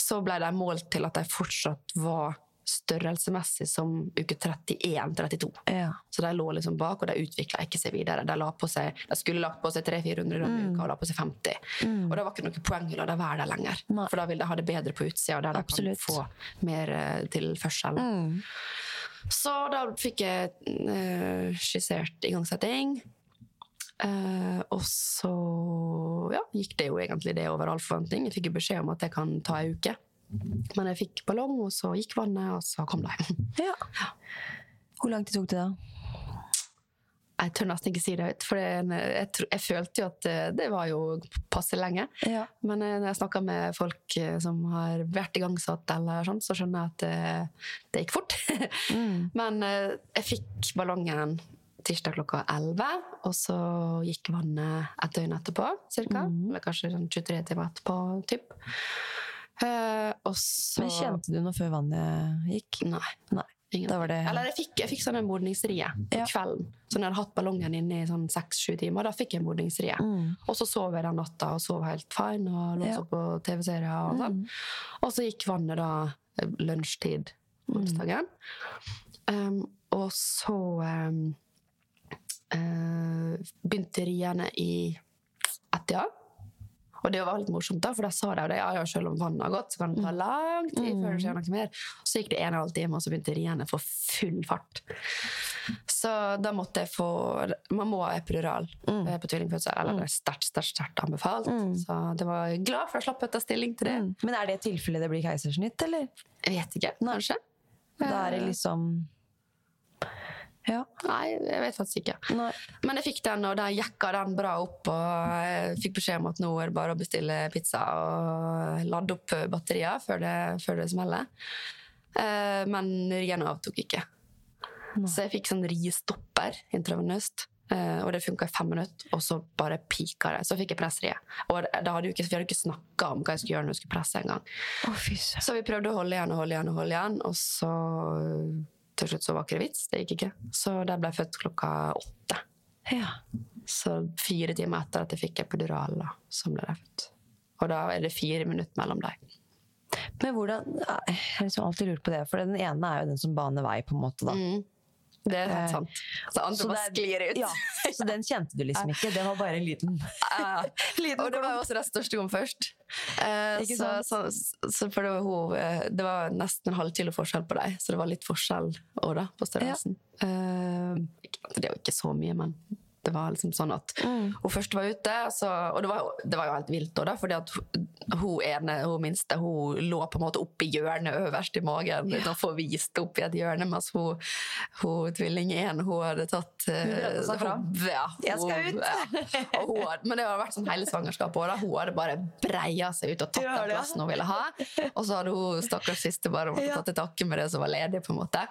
så ble de målt til at de fortsatt var størrelsesmessig som uke 31-32. Ja. Så de lå liksom bak, og de utvikla ikke seg videre. De, seg, de skulle lagt på seg 300-400 gram i uka og la på seg 50. Og det var ikke noe poeng å la dem være der lenger. Nei. For da vil de ha det bedre på utsida, der de Absolutt. kan få mer eh, tilførsel. Mm. Så da fikk jeg uh, skissert igangsetting. Uh, og så ja, gikk det jo egentlig det over all forventning. Jeg fikk jo beskjed om at det kan ta ei uke. Men jeg fikk ballong, og så gikk vannet, og så kom de. ja. Hvor lang tid tok det da? Jeg tør nesten ikke si det høyt, for jeg, jeg, jeg følte jo at eh, det var jo passe lenge. Ja. Men eh, når jeg snakker med folk eh, som har vært igangsatt, eller sånn, så skjønner jeg at det, det gikk fort. [laughs] Men eh, jeg fikk ballongen tirsdag klokka 11, og så gikk vannet et døgn etterpå, cirka. Eller kanskje sånn 23 timer etterpå, typ. Eh, og så Men kjente du noe før vannet gikk? Nei. Nei. Det Eller jeg fikk, jeg fikk sånn en modningsrie på Ja. kvelden. Så når jeg hadde hatt ballongen inne i sånn seks-sju timer, da fikk jeg modningsrie. Mm. Og så sov jeg den natta og sov helt fine og lå Ja. på TV-serier og sånn. Og så gikk vannet da eh, lunsjtid onsdagen. Um, og så um, uh, begynte riene i ett-tida. Og det var litt morsomt, da, for da sa de det. Ja, ja, selv om vannet har gått, så kan det ta lang tid før det skjer noe mer. Så gikk det en og en halv time, og så begynte riene for full fart. Så da måtte jeg få Man må ha epidural mm. på tvillingfødsel. Eller det er sterkt, sterkt, sterkt anbefalt. Så det var glad for å slappe å ta stilling til det. Mm. Men er det et tilfelle det blir keisersnitt, eller? Jeg vet ikke, kanskje. Da er det liksom Ja. Nei, jeg vet faktisk ikke. Nei. Men jeg fikk den, og da jekka den bra opp. Og jeg fikk beskjed om at nå er det bare å bestille pizza og lade opp batterier før det, før det smeller. Eh, men riene avtok ikke. Så jeg fikk sånn riestopper intravenøst. Uh, og det funka i fem minutter, og så bare pika det. Så fikk jeg pressrie. Og da hadde jo ikke, vi hadde ikke snakka om hva jeg skulle gjøre når jeg skulle presse engang. Å, fy søren. Så vi prøvde å holde igjen og holde igjen, og holde igjen, og så til slutt så var ikke det vits. Det gikk ikke. Så der ble jeg født klokka åtte. Ja. Så fire timer etter at jeg fikk epidural, da, så ble jeg født. Og da er det fire minutter mellom dem. Men hvordan Jeg har liksom alltid lurt på det, for den ene er jo den som baner vei, på en måte, da. Det er helt Eh, sant. Så andre bare sklir ut. Ja, så den kjente du liksom [laughs] ikke. Det var bare en liten Ja. [laughs] og det var jo også den største kom først. Eh, så, så, så for det var, hun, eh, det var nesten en halv kilo forskjell på deg, så det var litt forskjell også da, på størrelsen. Eh, ikke- det er jo ikke så mye, men det var liksom sånn at Mm. hun først var ute, så, og det var, det var jo helt vilt da, fordi at hun, hun ene, hun minste, hun lå på en måte oppi i hjørnet øverst i magen, uten å få vist opp i et hjørne, mens hun, hun tvilling én, hun hadde tatt uh, Hun hun- Ja, Jeg skal ut. Ja. Og hun men det har vært sånn hele svangerskapet òg. Hun hadde bare breia seg ut og tatt Ja, den plassen hun ville ha. Og så hadde hun stakkars siste bare måttet Ja. ta til takke med det som var ledig, på en måte.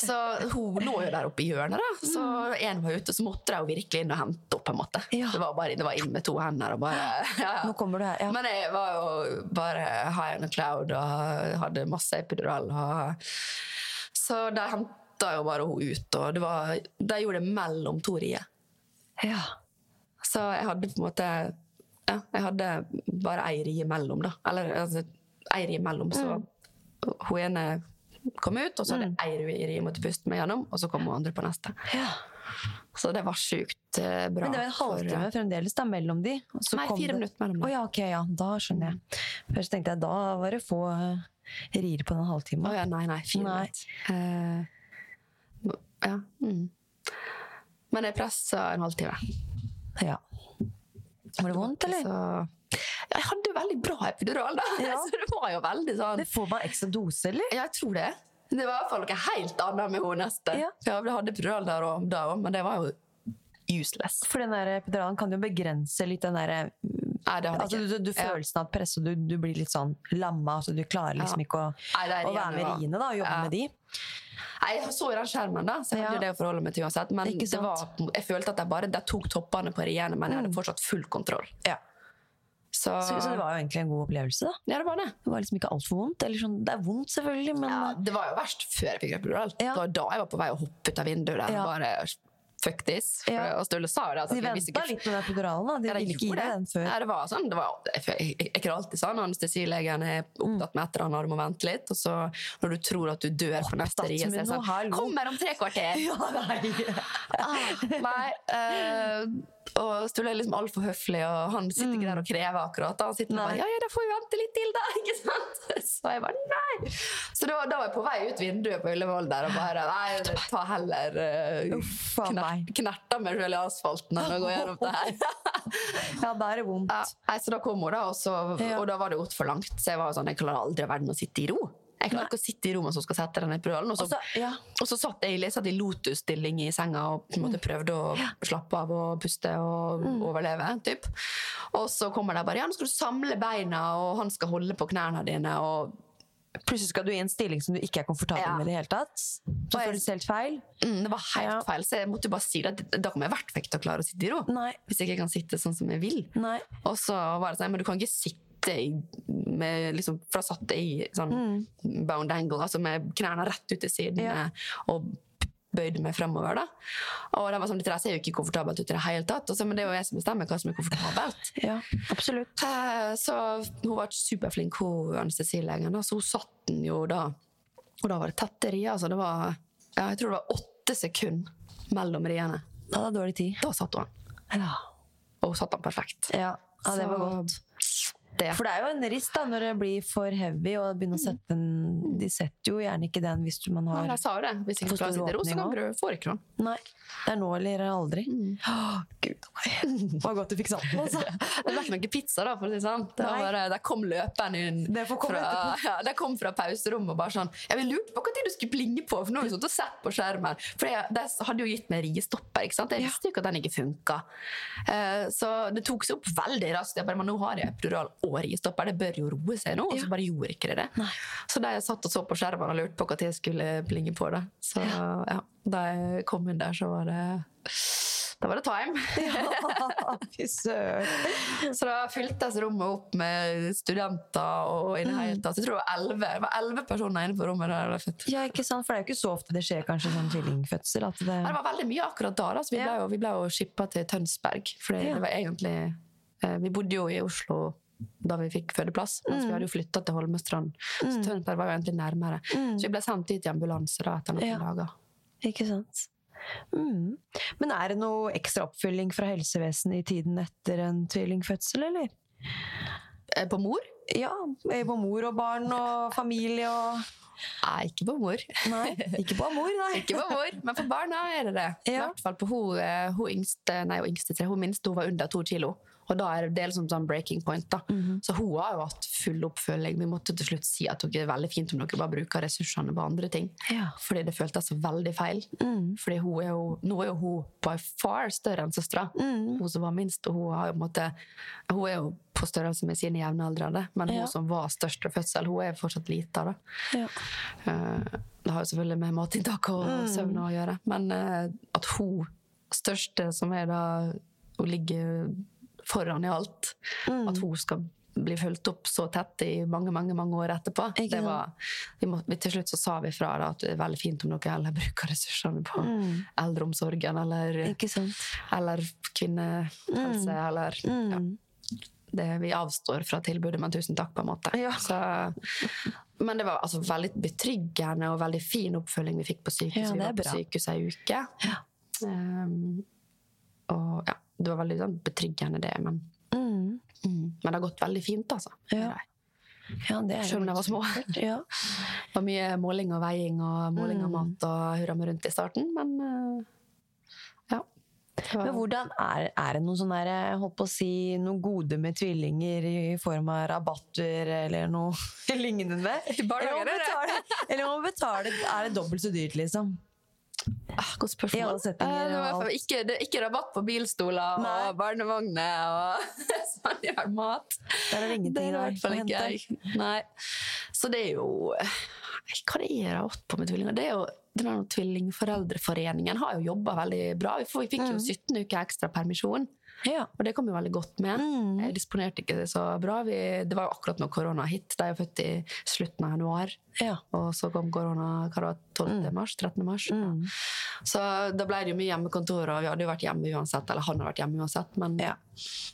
Så hun lå jo der oppe i hjørnet, da. Så en var ute, så måtte de jo virkelig inn og hente opp. på en måte. Mm. Ja. Det var bare det var inn med to hender og bare [laughs] ja. Nå kommer du her. Ja. Men jeg var jo bare high on a cloud og hadde masse epidural. Og... Så de henta jo bare henne ut, og det var, de gjorde det mellom to rier. ja. Så jeg hadde på en måte Ja, jeg hadde bare ei rie imellom, da. Eller altså, ei rie imellom, så hun ene kom ut, og så hadde jeg ei rie jeg måtte puste meg gjennom, og så kom hun andre på neste. Ja. Så det var sjukt eh, bra. Men det var en halvtime for, fremdeles da, mellom de. Nei, fire det- minutter mellom Å Oh, ja, ok, ja. Da skjønner jeg. Først tenkte jeg da var det få eh, rier på den Å Oh, ja, nei, nei. Fire Nei. minutter. Eh, ja. Mm. Men jeg pressa en halvtime. Ja. Var det vondt, eller? Så, jeg hadde veldig bra epidural, da. [laughs] Ja. Så det var jo veldig sånn Det får man ekstra dose, eller? Jeg tror det. Det var i hvert fall noe helt annet med hun neste. Ja. Ja, vi hadde epidural der og da òg, men det var jo useless. For den der epiduralen kan jo begrense litt den der Nei, det hadde altså, du, du, Følelsen av press, og du, du blir litt sånn lamma. Altså, du klarer liksom ikke å, Nei, å være med riene da, og jobbe med de. Nei, jeg så jo den skjermen, da, så jeg hadde jo det å forholde meg til uansett. Men det var, jeg følte at jeg bare de tok toppene på riene, men jeg hadde fortsatt full kontroll. Ja. Så, Så, så det var jo egentlig en god opplevelse. da. Ja, det var det. Det var liksom ikke altfor vondt. Eller sånn, det er vondt, selvfølgelig, men Ja, det var jo verst før jeg fikk epidural. Ja. Det var da jeg var på vei å hoppe ut av vinduet der. Ja. Bare fuck this. Ja. Og Sturle sa det. at de venta litt med epiduralen. da. De ville ikke gi deg den før. Ja, det var sånn, det var, jeg, jeg, jeg, jeg kan alltid sånn, anestesilegen er opptatt med et eller annet, du må vente litt, og så når du tror at du dør på neste rie, så er det sånn, kommer om tre kvarter! [laughs] Ja, nei. Ah, nei, eh, og Sturle er liksom altfor høflig, og han sitter ikke der og krever akkurat. Han sitter og bare, Mm. Ja, ja, da får vi vente litt til da, [laughs] ikke sant? Så jeg bare, nei! Så da, da var jeg på vei ut vinduet på Ullevål der, og bare, nei, ta heller uh, knert, knerta meg selv i asfalten enn å gå gjennom det her. [laughs] Ja, da er det vondt. Ja, nei, så da kom hun, da, og, så, og da var det gått for langt. Så jeg var sånn, jeg klarer aldri i verden å sitte i ro. Jeg klarer ikke å sitte i rommet som skal sette denne epiduralen. Og så, ja. og så satt jeg, jeg satt i lotus-stilling i senga og på en måte prøvde å slappe av og puste og overleve. Typ. Og så kommer de bare ja, nå skal du samle beina, og han skal holde på knærne dine. og Plutselig skal du i en stilling som du ikke er komfortabel Ja. med i det hele tatt. Så føles helt feil. mm, Det var helt Ja. feil, så jeg måtte bare si det. Da kommer jeg i hvert fall ikke til å klare å sitte i ro. Nei. Hvis jeg ikke kan sitte sånn som jeg vil. Nei. Og så var det sånn, men du kan ikke sitte med liksom, For da satt jeg i sånn bound angle, altså med knærne rett ut til siden Ja. og bøyde meg fremover. da. Og det var sånn, dette ser jo ikke komfortabelt ut i det hele tatt, så, men det er jo jeg som bestemmer hva som er komfortabelt. [laughs] Ja, absolutt. Eh, Så hun var superflink, hun anestesilegen, så hun satt den jo da. Og da var det tette rier, altså det var ja, Jeg tror det var åtte sekunder mellom riene. Da hadde dårlig tid. Da satt hun. Ja. Og hun satt den perfekt. Ja, ja det var godt. Det. For det er jo en rist da, når det blir for heavy, og begynner å sette den De setter jo gjerne ikke den hvis man har, har jeg sa det. Hvis ikke klarer å stor sitte i ro, så kan du ikke. Nei. Det er nå eller aldri. Å, Gud a meg. [laughs] Det var godt du fikk den, altså. Det ble ikke noe pizza, da, for å si sant. sånn. Det var der kom løperen inn Det fra, ja, kom fra pauserommet og bare sånn Jeg lurte på tid du skulle blinge på, for nå har vi sittet og sett på skjermen. For jeg, det hadde jo gitt meg riestopper, ikke sant. Jeg visste jo ikke at den ikke funka. Uh, så det tok seg opp veldig raskt. Jeg bare, men nå har jeg epidural og riestopper, det bør jo roe seg nå. Og så bare gjorde ikke det det. Så da jeg satt og så på skjermen og lurte på tid jeg skulle blinge på da. Så ja, da jeg kom inn der, så var det da var det time. [laughs] Fy søren. Så da fyltes rommet opp med studenter og i det Mm. hele tatt. Jeg tror det var elleve det var 11 personer inne på rommet der jeg ble født. Ja, ikke sant? For det er jo ikke så ofte det skjer kanskje sånn tvillingfødsel. Det... Ja, det var veldig mye akkurat da. da. Så vi ble jo, vi ble jo shippa til Tønsberg. For Ja. det var egentlig eh, Vi bodde jo i Oslo da vi fikk fødeplass, mens Mm. vi hadde jo flytta til Holmestrand. Så Tønsberg var jo egentlig nærmere. Så vi ble sendt dit i ambulanse da, etter noen Mm. Ja. dager. Ikke sant? Mm. Men er det noe ekstra oppfylling fra helsevesenet i tiden etter en tvillingfødsel, eller? Eh, På mor? Ja, eh, på mor og barn og familie og Nei, ikke på mor. Nei, ikke på mor, nei. [laughs] Ikke på mor, men for barna er det det. I hvert fall på hun, eh, hun yngste, nei, hun yngste tre, hun minste hun var under to kilo. Og da er det del som sånn breaking point. da. Mhm. Så hun har jo hatt full oppfølging. Vi måtte til slutt si at det er veldig fint om dere bare bruker ressursene på andre ting. Ja. Fordi det føltes så veldig feil. Mm. Fordi hun er jo, nå er jo hun by far større enn søstera. Mm. Hun som var minst, og hun, har jo på en måte, hun er jo på størrelse med sine jevnaldrende. Men Ja. hun som var størst ved fødsel, hun er fortsatt lita. da. Ja. Eh, Det har jo selvfølgelig med matinntak og Mm. søvn å gjøre. Men eh, at hun største, som er da Hun ligger foran i alt. Mm. At hun skal bli fulgt opp så tett i mange mange, mange år etterpå. Det var, vi må, vi, til slutt så sa vi fra da, at det er veldig fint om dere heller bruker ressursene på Mm. eldreomsorgen eller, eller kvinnehelse. Eller, ja. Mm. det, vi avstår fra tilbudet, men tusen takk, på en måte. Ja. Så, men det var altså veldig betryggende og veldig fin oppfølging vi fikk på sykehuset. Ja, vi var på sykehuset ei uke. Um, og ja, det var veldig sånn, betryggende, det. Men, Mm. mm, men det har gått veldig fint, altså. Ja. Ja, det Selv om de var små. Ja. Det var [laughs] mye måling og veiing og måling av Mm. mat og hurra meg rundt i starten, men eh, ja. Men hvordan er, er det noen sånne der, jeg holdt på å si, noen gode med tvillinger i form av rabatter eller noe [laughs] lignende? Eller, er man må betale, eller må betale Er det dobbelt så dyrt, liksom? Ah, Godt spørsmål. Eh, det var og fall ikke, det er ikke rabatt på bilstoler Nei. og barnevogner og [laughs] sånn gjør mat. Der er det ingenting Det er det i der hvert fall ikke Nei. Så det er jo Hva det er rabatt på med tvillinger? Det er jo den der Tvillingforeldreforeningen har jo jobba veldig bra. Vi vi fikk jo 17 uker ekstra permisjon. Ja. Og det kom jo veldig godt med. Mm. Jeg disponerte ikke det så bra. Vi, det var jo akkurat når korona hit. De er jo født i slutten av januar. ja. Og så kom korona hva det var, 12. mars, 13. mars. Mm. Så da ble det jo mye hjemmekontor, og vi hadde jo vært hjemme uansett. Eller han hadde vært hjemme uansett. Men Ja.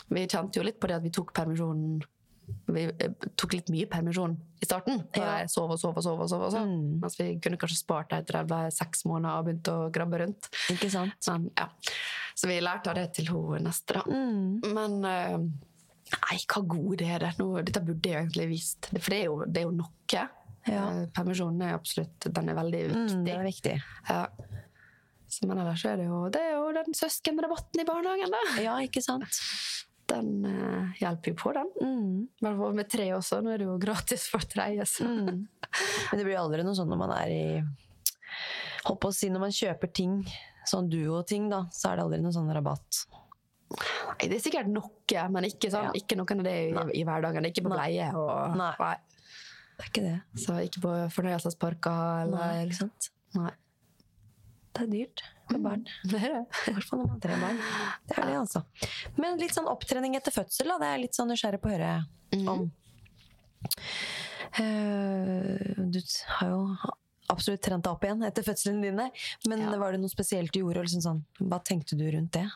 vi kjente jo litt på det at vi tok permisjon vi eh, tok litt mye permisjon i starten. Ja. jeg sov og sov og sov. og sov, og sov. Mm. Mens vi kunne kanskje spart det etter jeg ble seks måneder og begynte å grabbe rundt. Ikke sant? Men, ja. Så vi lærte av det til hun neste, da. Mm. Men eh, Nei, hva god det er det. Nå, dette burde jeg egentlig visst. For det er jo, det er jo noe. Ja. Eh, Permisjonen er absolutt Den er veldig viktig. Mm, det er viktig. Ja. Så, men ellers er det jo Det er jo den søskenrabatten i barnehagen, da. Ja, ikke sant? Den uh, hjelper jo på, den. Mm. I hvert fall med tre også. Nå er det jo gratis for tredje. Mm. Men det blir aldri noe sånn når man er i Holdt på å si når man kjøper ting, sånn duo-ting, da, så er det aldri noe sånn rabatt. Nei, det er sikkert noe, men ikke, sånn, Ja. ikke noe av det i, i hverdagen. Er ikke på Nei. Og, Nei. Det er ikke det. Så ikke på fornøyelsesparker Nei, eller ikke sant? Nei. Det er dyrt med barn. Det er det. [laughs] I hvert fall når man har tre barn. Det er det, altså. Men litt sånn opptrening etter fødsel, da. Det er jeg litt sånn nysgjerrig på å høre om. Uh, du har jo absolutt trent deg opp igjen etter fødslene dine. Men Ja. var det noe spesielt du gjorde? Liksom sånn, hva tenkte du rundt det?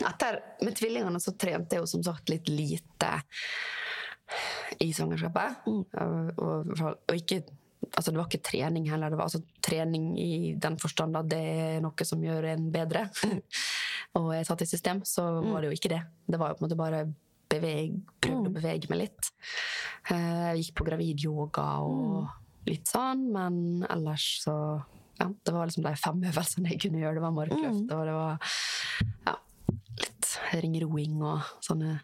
Etter, med tvillingene så trente jeg jo som sagt litt lite i svangerskapet. Og, og, og ikke Altså, det var ikke trening heller. Det var altså trening i den forstand at det er noe som gjør en bedre. [laughs] og jeg satt i system, så var det jo ikke det. Det var jo på en måte bare beveg, prøvde å bevege meg litt. Eh, Jeg gikk på gravidyoga og litt sånn, men ellers så ja, Det var liksom de fem øvelsene jeg kunne gjøre. Det var markløft, og det var ja, litt ringroing og sånne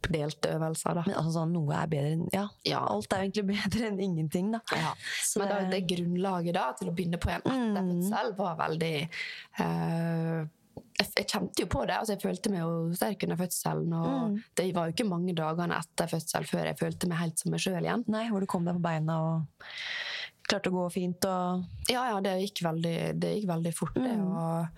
oppdelte øvelser, da. Men altså noe er bedre enn Ja, Ja. alt er egentlig [laughs] bedre enn ingenting, da. Ja. Men det, det- det grunnlaget da til å begynne på en etter Mm. fødsel var veldig uh, jeg, jeg kjente jo på det. altså Jeg følte meg jo sterk under fødselen. Og Mm. det var jo ikke mange dagene etter fødsel før jeg følte meg helt som meg sjøl igjen. Nei, hvor du kom deg på beina og klarte å gå fint og Ja, ja, det gikk veldig, det gikk veldig fort. Det, Mm. og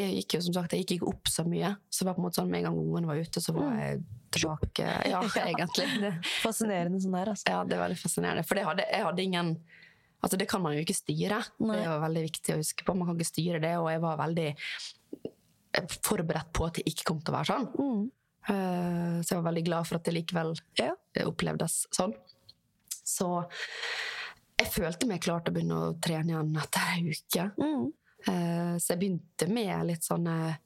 jeg gikk jo som sagt, jeg gikk ikke opp så mye. Så det var på en måte sånn, Med en gang ungene var ute, så Mm. var jeg tilbake. Ja, [laughs] egentlig. Det, Fascinerende sånn der, altså. Ja, det er veldig fascinerende. For det hadde, jeg hadde ingen Altså, det kan man jo ikke styre. Nei. Det er veldig viktig å huske på. Man kan ikke styre det, og jeg var veldig forberedt på at det ikke kom til å være sånn. Mm. Eh, Så jeg var veldig glad for at det likevel Ja. opplevdes sånn. Så jeg følte meg klar til å begynne å trene igjen etter ei uke. Mm. Eh, Så jeg begynte med litt sånne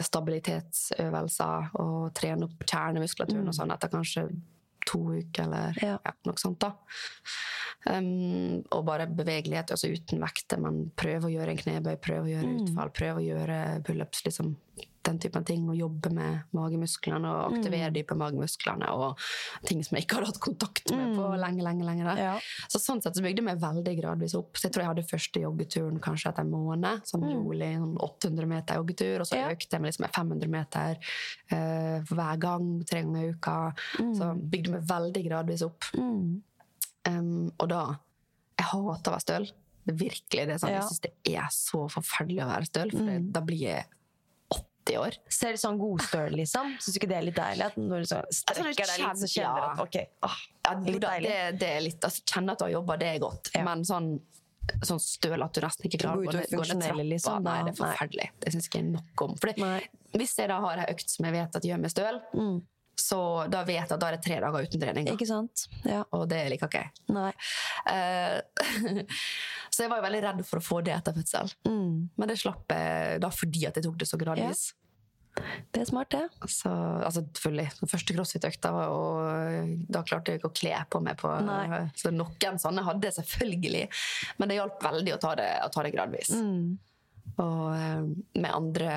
stabilitetsøvelser og trene opp kjernemuskulaturen og sånn etter kanskje to uker eller Ja. ja, noe sånt. da. Um, og bare bevegelighet, altså uten vekter, men prøve å gjøre en knebøy, prøve å gjøre utfall, prøve å gjøre pullups, liksom den typen ting, og jobbe med magemusklene og aktivere de på magemusklene og ting som jeg ikke hadde hatt kontakt med på lenge, lenge, lenge. Ja. Så sånn sett så bygde jeg meg veldig gradvis opp. Så jeg tror jeg hadde første joggeturen kanskje etter en måned. Sånn rolig sånn 800 meter joggetur, og så Ja. økte jeg meg liksom 500 meter uh, hver gang, tre ganger i uka. Så bygde meg veldig gradvis opp. Mm. Um, og da Jeg hater å være støl. Det virkelig det. er Sånn, Ja. Jeg syns det er så forferdelig å være støl, for det, da blir jeg 80 år. Selv sånn godstøl, liksom. Syns du ikke det er litt deilig? At når du så strekker deg litt, så kjenner du at ok, åh, Ja, det litt deilig. det, det er litt, altså, Kjenne at du har jobba, det er godt. Ja. Men sånn sånn støl at du nesten ikke klarer å gå ned, trappa. liksom, Nei, det er forferdelig. Det syns ikke er nok om. Fordi, Nei. hvis jeg da har ei økt som jeg vet at gjør meg støl, Mm. Så da vet jeg at da er det tre dager uten trening. Da. Ikke sant? Ja. Og det liker ikke jeg. Nei. Uh, [laughs] så jeg var jo veldig redd for å få det etter fødsel. Mm. Men det slapp jeg da fordi at jeg tok det så gradvis. Det er smart, det. Så, altså, selvfølgelig. Den første crossfit-økta, og da klarte jeg ikke å kle på meg. På, Nei. så noen sånne hadde jeg selvfølgelig. Men det hjalp veldig å ta det, å ta det gradvis. Mm. Og eh, med andre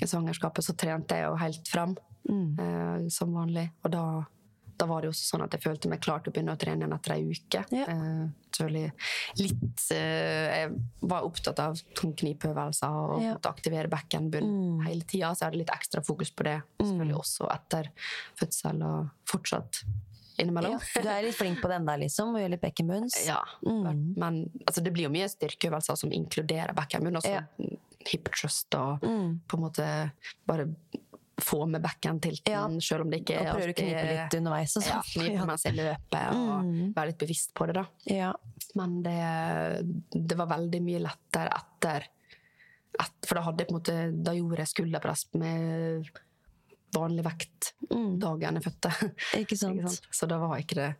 i svangerskapet så trente jeg jo helt fram, Mm. eh, som vanlig. Og da, da var det også sånn at jeg følte meg klar til å begynne å trene igjen etter ei uke. Ja. Eh, litt eh, Jeg var opptatt av tungknipøvelser og Ja. å aktivere bekkenbunn Mm. hele tida, så jeg hadde litt ekstra fokus på det. Selvfølgelig også etter fødsel og fortsatt innimellom. Ja. Du er litt flink på den der, liksom, og gjør litt bekkenbunns. Ja, Mm. men altså, det blir jo mye styrkeøvelser som inkluderer bekkenbunn. Altså Ja. hip trust og Mm. på en måte bare få med bekkentilten, Ja. selv om det ikke Og er alltid, å knipe litt underveis og Ja, sånn. knipe mens jeg løper, og Mm. være litt bevisst på det, da. Ja. Men det, det var veldig mye lettere etter et, For da hadde jeg på en måte Da gjorde jeg skulderpress med vanlig vekt Mm. dagen jeg fødte. Ikke [laughs] sant? Ikke sant? Så da var ikke det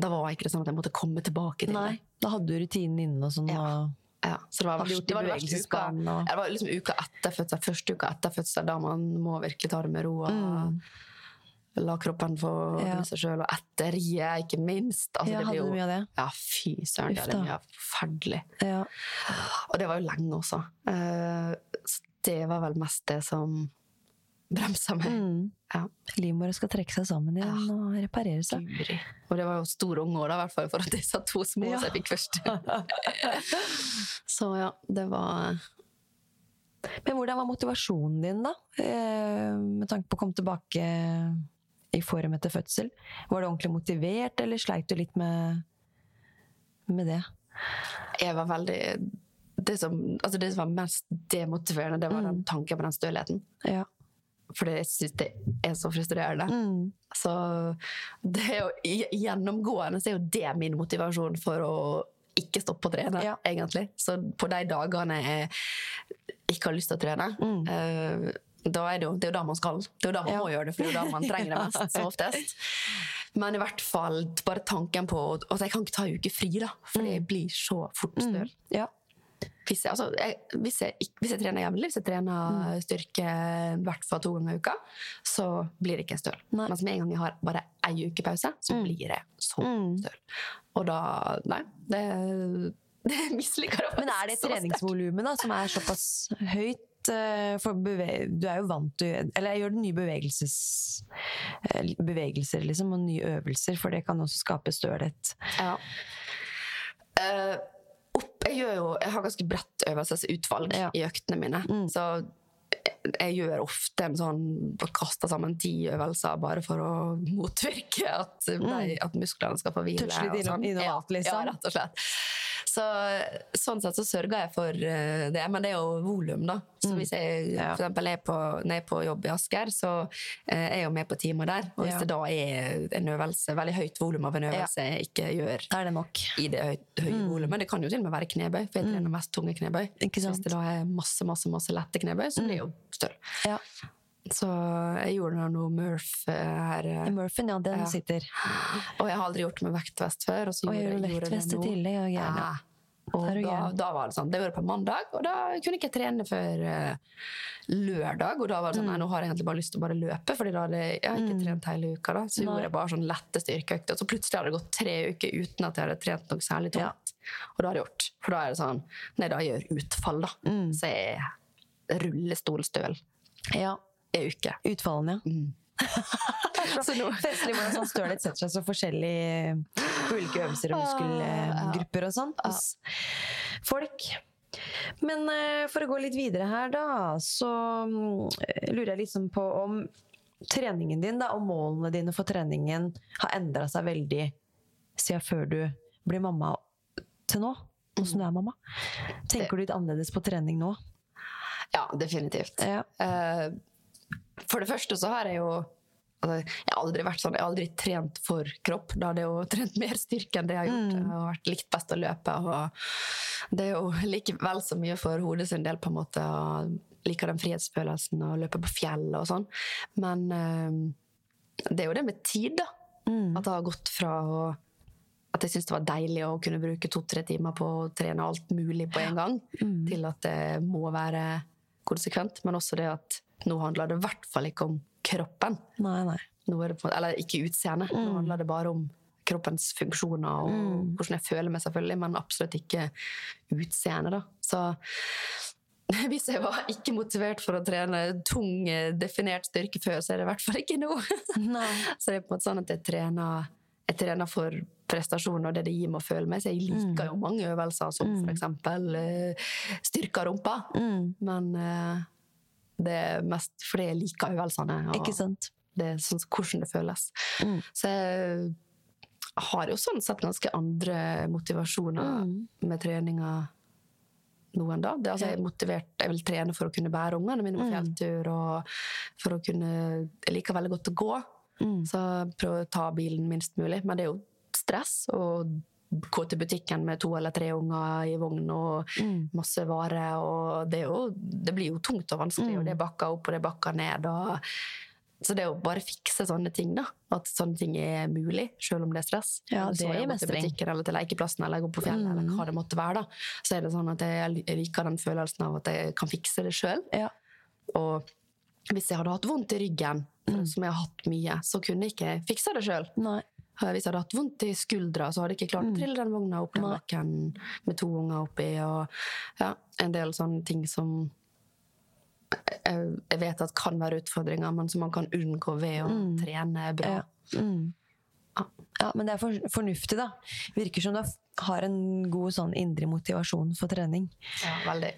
Da var ikke det sånn at jeg måtte komme tilbake til Nei, det. da hadde du rutinen inne og sånn. Ja. Og... Ja, så det var, verst, det var i verste uka. og- Det var liksom uka etter fødsel, første uka etter fødsel, da man må virkelig ta det med ro. Og Mm. La kroppen få Ja. seg sjøl. Og etter riet, ikke minst. Altså, Ja, det hadde du jo, mye av det? ja, fy søren, det er forferdelig. Ja. Og det var jo lenge også. Uh, det var vel mest det som bremsa meg. Mm. Ja. Livmora skal trekke seg sammen igjen og reparere seg. Guri. Og det var jo store unger, da, i hvert fall for at disse to små Ja. som jeg fikk først. [laughs] så ja, det var Men hvordan var motivasjonen din, da? Eh, med tanke på å komme tilbake i form etter fødsel. Var du ordentlig motivert, eller sleit du litt med, med det? jeg var veldig det som, altså det som var mest demotiverende, det var Mm. den tanken på den stølheten. Ja. For jeg syns det er så frustrerende. Mm. Så det er jo gjennomgående så er jo det min motivasjon for å ikke stoppe å trene, Ja. egentlig. Så på de dagene jeg ikke har lyst til å trene, Mm. eh, da er det, jo, det er jo da man skal. Det er jo da man Ja. må gjøre det, for det er jo da man trenger det mest, som [laughs] oftest. Men i hvert fall bare tanken på at jeg kan ikke ta en uke fri, da, for jeg blir så fort støl. Ja. Hvis jeg, altså, jeg, hvis, jeg, hvis jeg trener jevnlig, hvis jeg trener styrke i hvert fall to ganger i uka, så blir det ikke støl. Nei. Mens med en gang jeg har bare ei uke pause, så blir det så Mm. støl. Og da Nei, det, [laughs] det misliker jeg Men er det treningsvolumet som er såpass høyt? eh, For du er jo vant til Eller jeg gjør nye bevegelses, eh, bevegelser liksom, og nye øvelser, for det kan også skape stølhet. Ja. Opp, jeg, jo, jeg har ganske bredt øvelsesutvalg Ja. i øktene mine. Mm. Så jeg, gjør ofte en sånn Kaster sammen ti øvelser bare for å motvirke at, de, at musklene skal få hvile. Mm. Touch litt sånn. innovat, liksom. Ja, rett og slett. Så, sånn sett så sørger jeg for eh, det, men det er jo volum, da. Så hvis jeg Mm. For eksempel er på, når jeg er på jobb i Asker, så eh, er jeg jo med på timer der. Og hvis Ja. det da er en øvelse, veldig høyt volum av en øvelse jeg ikke gjør Da er det nok. i det høy, høye volumet. Det kan jo til og med være knebøy, for jeg trener mest tunge knebøy. Mm. Hvis det da er masse masse, masse lette knebøy, så blir det jo støl. Ja. Så jeg gjorde noe Murph eh, her. eh, Murphen, ja, den Ja. sitter. Og jeg har aldri gjort med vektvest før. Og så Og gjorde, gjør gjorde det nå. tillegg, og gjerne. ja. Og Da da, var det sånn. Det gjorde jeg på mandag, og da kunne ikke jeg trene før uh, lørdag. Og da var det Mm. sånn, nei, nå har jeg egentlig bare lyst til å bare løpe, Fordi da hadde jeg, jeg ikke trent hele uka. da. Så Nei. gjorde jeg bare sånn lette styrkeøkter. Og så plutselig hadde det gått tre uker uten at jeg hadde trent noe særlig tungt. Ja. Og da har jeg gjort. For da er det sånn Nei, da gjør utfall, da. Mm. Så jeg rullestolstøl Ja. ei uke. Utfallene, ja. Mm. [laughs] Så nå Festlig hvordan sånn stølhet setter seg så forskjellig på ulike øvelser og muskelgrupper og sånn hos folk. Men eh, for å gå litt videre her, da, så mm, lurer jeg liksom på om treningen din da, og målene dine for treningen har endra seg veldig siden før du ble mamma til nå? Åssen du er mamma. Tenker du litt annerledes på trening nå? Ja, definitivt. Ja. Uh, for det første så har jeg jo altså, Jeg har sånn, jeg har aldri trent for kropp. Da hadde jeg jo trent mer styrke enn det jeg har gjort. Jeg har vært likt best å løpe. Og det er jo likevel så mye for hodet sin del, på en måte. Og liker den frihetsfølelsen og løpe på fjellet og sånn. Men uh, det er jo det med tid, da. Mm. At det har gått fra å at jeg syntes det var deilig å kunne bruke to-tre timer på å trene alt mulig på en gang, Mm. til at det må være konsekvent. Men også det at nå handler det i hvert fall ikke om kroppen. Nei, nei. Nå det på, eller ikke utseendet. Nå Mm. handler det bare om kroppens funksjoner og hvordan jeg føler meg, selvfølgelig, men absolutt ikke utseendet. Så [laughs] hvis jeg var ikke motivert for å trene tung, definert styrke før, så er det i hvert fall ikke nå. [laughs] Så det er på en måte sånn at jeg trener, jeg trener for prestasjon og det det gir meg å føle meg. Så jeg liker jo mange øvelser, som for eksempel eh, styrke rumpa. Mm. Men eh, det er mest fordi jeg liker øvelsene. Ikke sant? Det er sånn hvordan det føles. Mm. Så jeg har jo sånn sett ganske andre motivasjoner Mm. med treninga nå enn da. Det, altså, jeg er motivert, jeg vil trene for å kunne bære ungene mine på Mm. fjelltur, og for å kunne Jeg liker veldig godt å gå. Mm. Så prøve å ta bilen minst mulig. Men det er jo stress å gå til butikken med to eller tre unger i vogn og Mm. masse varer. Og det, jo, det blir jo tungt og vanskelig, Mm. og det er bakker opp og det er bakker ned. Og, så det jo bare fikse sånne ting, da. At sånne ting er mulig, selv om det er stress. Ja, Eller så det jeg går til butikken eller til lekeplassen eller gå på fjellet, eller Mm. hva det måtte være. da. Så er det sånn at jeg jeg liker den følelsen av at jeg kan fikse det sjøl. Ja. Og hvis jeg hadde hatt vondt i ryggen, Mm. som jeg har hatt mye, så kunne jeg ikke fiksa det sjøl. Hvis jeg hadde hatt vondt i skuldra, så hadde jeg ikke klart å trille den vogna opp den Mm. Bakken med to unger oppi. Og ja, en del sånne ting som jeg, vet at kan være utfordringer, men som man kan unngå ved å trene bra. Mm. Ja. Mm. Ja. ja, men det er for, fornuftig, da. Virker som du har en god sånn indre motivasjon for trening. Ja, veldig.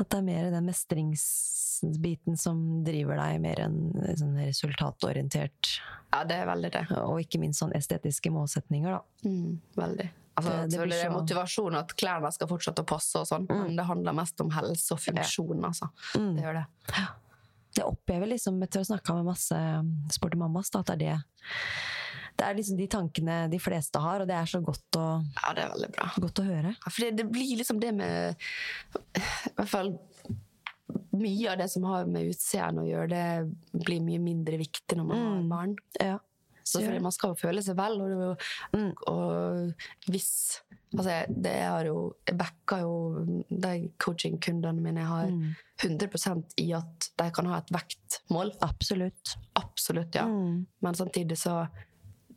At det er mer den mestringsbiten som driver deg, mer enn sånn resultatorientert. Ja, det er veldig det. Og ikke minst sånn estetiske målsetninger, da. Mm, veldig. Altså, Det- det det er motivasjon at klærne skal fortsette å passe, og sånn, men det handler mest om helse og funksjon. Altså. Mm. Det gjør det. Det opplever liksom, etter å ha snakka med masse sporty mammas, da, at det er det Det er liksom de tankene de fleste har, og det er så godt å, Ja, det er veldig bra. godt å høre. Ja, For det, det blir liksom det med I hvert fall mye av det som har med utseende å gjøre, det blir mye mindre viktig når man har barn. Ja. Så Mm. Fordi man skal jo føle seg vel, og, jo, Mm. og hvis Altså, det har jo Jeg backer jo de coaching-kundene mine. Jeg har Mm. 100 i at de kan ha et vektmål. Absolutt. Absolutt, ja. Mm. Men samtidig så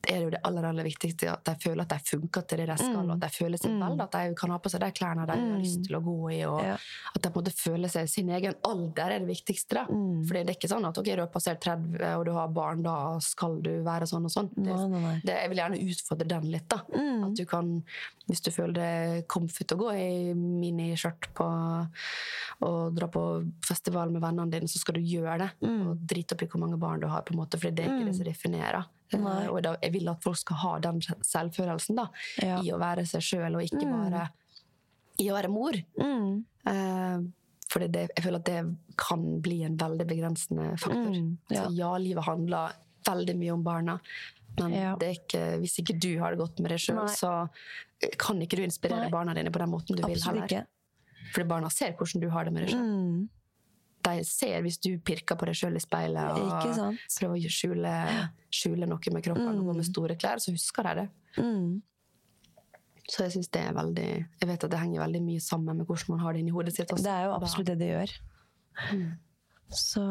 er det jo det aller aller viktigste at de føler at de funker til det de skal, Mm. og at de føler seg vel, at de kan ha på seg de klærne de har lyst til å gå i, og Ja. at de på en måte føler seg sin egen alder er det viktigste. da. Mm. Fordi det er ikke sånn at ok, du har passert 30 og du har barn, da skal du være sånn og sånn. Det, det, jeg vil gjerne utfordre den litt. da. Mm. At du kan, hvis du føler det comfort å gå i miniskjørt på og dra på festival med vennene dine, så skal du gjøre det. Mm. Og drite opp i hvor mange barn du har, på en måte, for det er ikke det som definerer. Nei. Eh, Og da, jeg vil at folk skal ha den selvfølelsen da, Ja. i å være seg sjøl, og ikke bare i å være mor. Mm. Eh, for det, jeg føler at det kan bli en veldig begrensende faktor. Mm, ja. Så ja, livet handler veldig mye om barna. Men Ja. det ikke, hvis ikke du har det godt med deg sjøl, så kan ikke du inspirere Nei. barna dine på den måten du vil heller. ikke. Fordi barna ser hvordan du har det med deg sjøl. Mm. De ser hvis du pirker på deg sjøl i speilet og prøver å skjule, skjule noe med kroppen og gå med store klær, så husker de det. Mm. Så jeg synes det er veldig Jeg vet at det henger veldig mye sammen med hvordan man har det inni hodet sitt. også. Det er jo absolutt det det gjør. Så,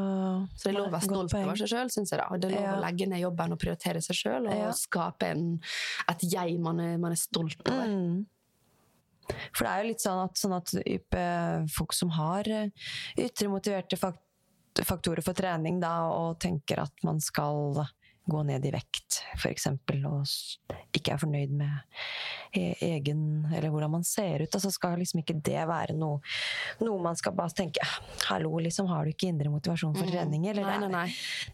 Så det er lov å være stolt over seg sjøl, syns jeg. da. Det er lov Ja. å legge ned jobben og prioritere seg sjøl, og Ja. skape en, et jeg man er, man er stolt over. Mm. For det er jo litt sånn at, sånn at ype, folk som har eh, ytre motiverte faktorer for trening, da, og tenker at man skal gå ned i vekt, f.eks., og ikke er fornøyd med e egen Eller hvordan man ser ut, så skal liksom ikke det være noe, noe man skal bare tenke "Ah, Hallo, liksom, har du ikke indre motivasjon for trening? Eller Nei, nei, nei.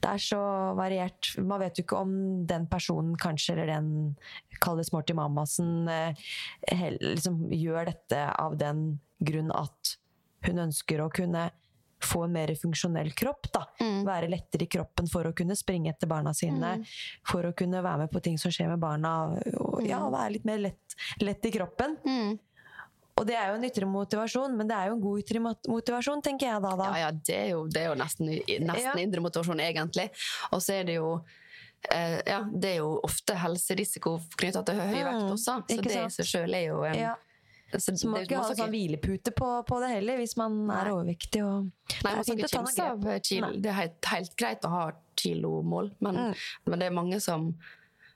det er så variert. Man vet jo ikke om den personen kanskje, eller den kalles Morty mammasen, eh, liksom gjør dette av den grunn at hun ønsker å kunne få en mer funksjonell kropp. da. Mm. Være lettere i kroppen for å kunne springe etter barna sine. For å kunne være med på ting som skjer med barna. Og, ja, være litt mer lett, lett i kroppen. Mm. Og det er jo en ytre motivasjon, men det er jo en god ytre motivasjon, tenker jeg da. da. Ja, ja, det er jo, det er jo nesten, nesten Ja. indre motivasjon, egentlig. Og så er det jo eh, ja, det er jo ofte helserisiko knytta til høy vekt Mm, også. Så det i seg sjøl er jo en Ja. Så Så man må ikke ha sånn hvilepute på, på det heller, hvis man Nei. er overvektig. Og Nei, man det skal ikke kimse av kilo. Det er helt, helt greit å ha kilomål, men, Mm. men det er mange som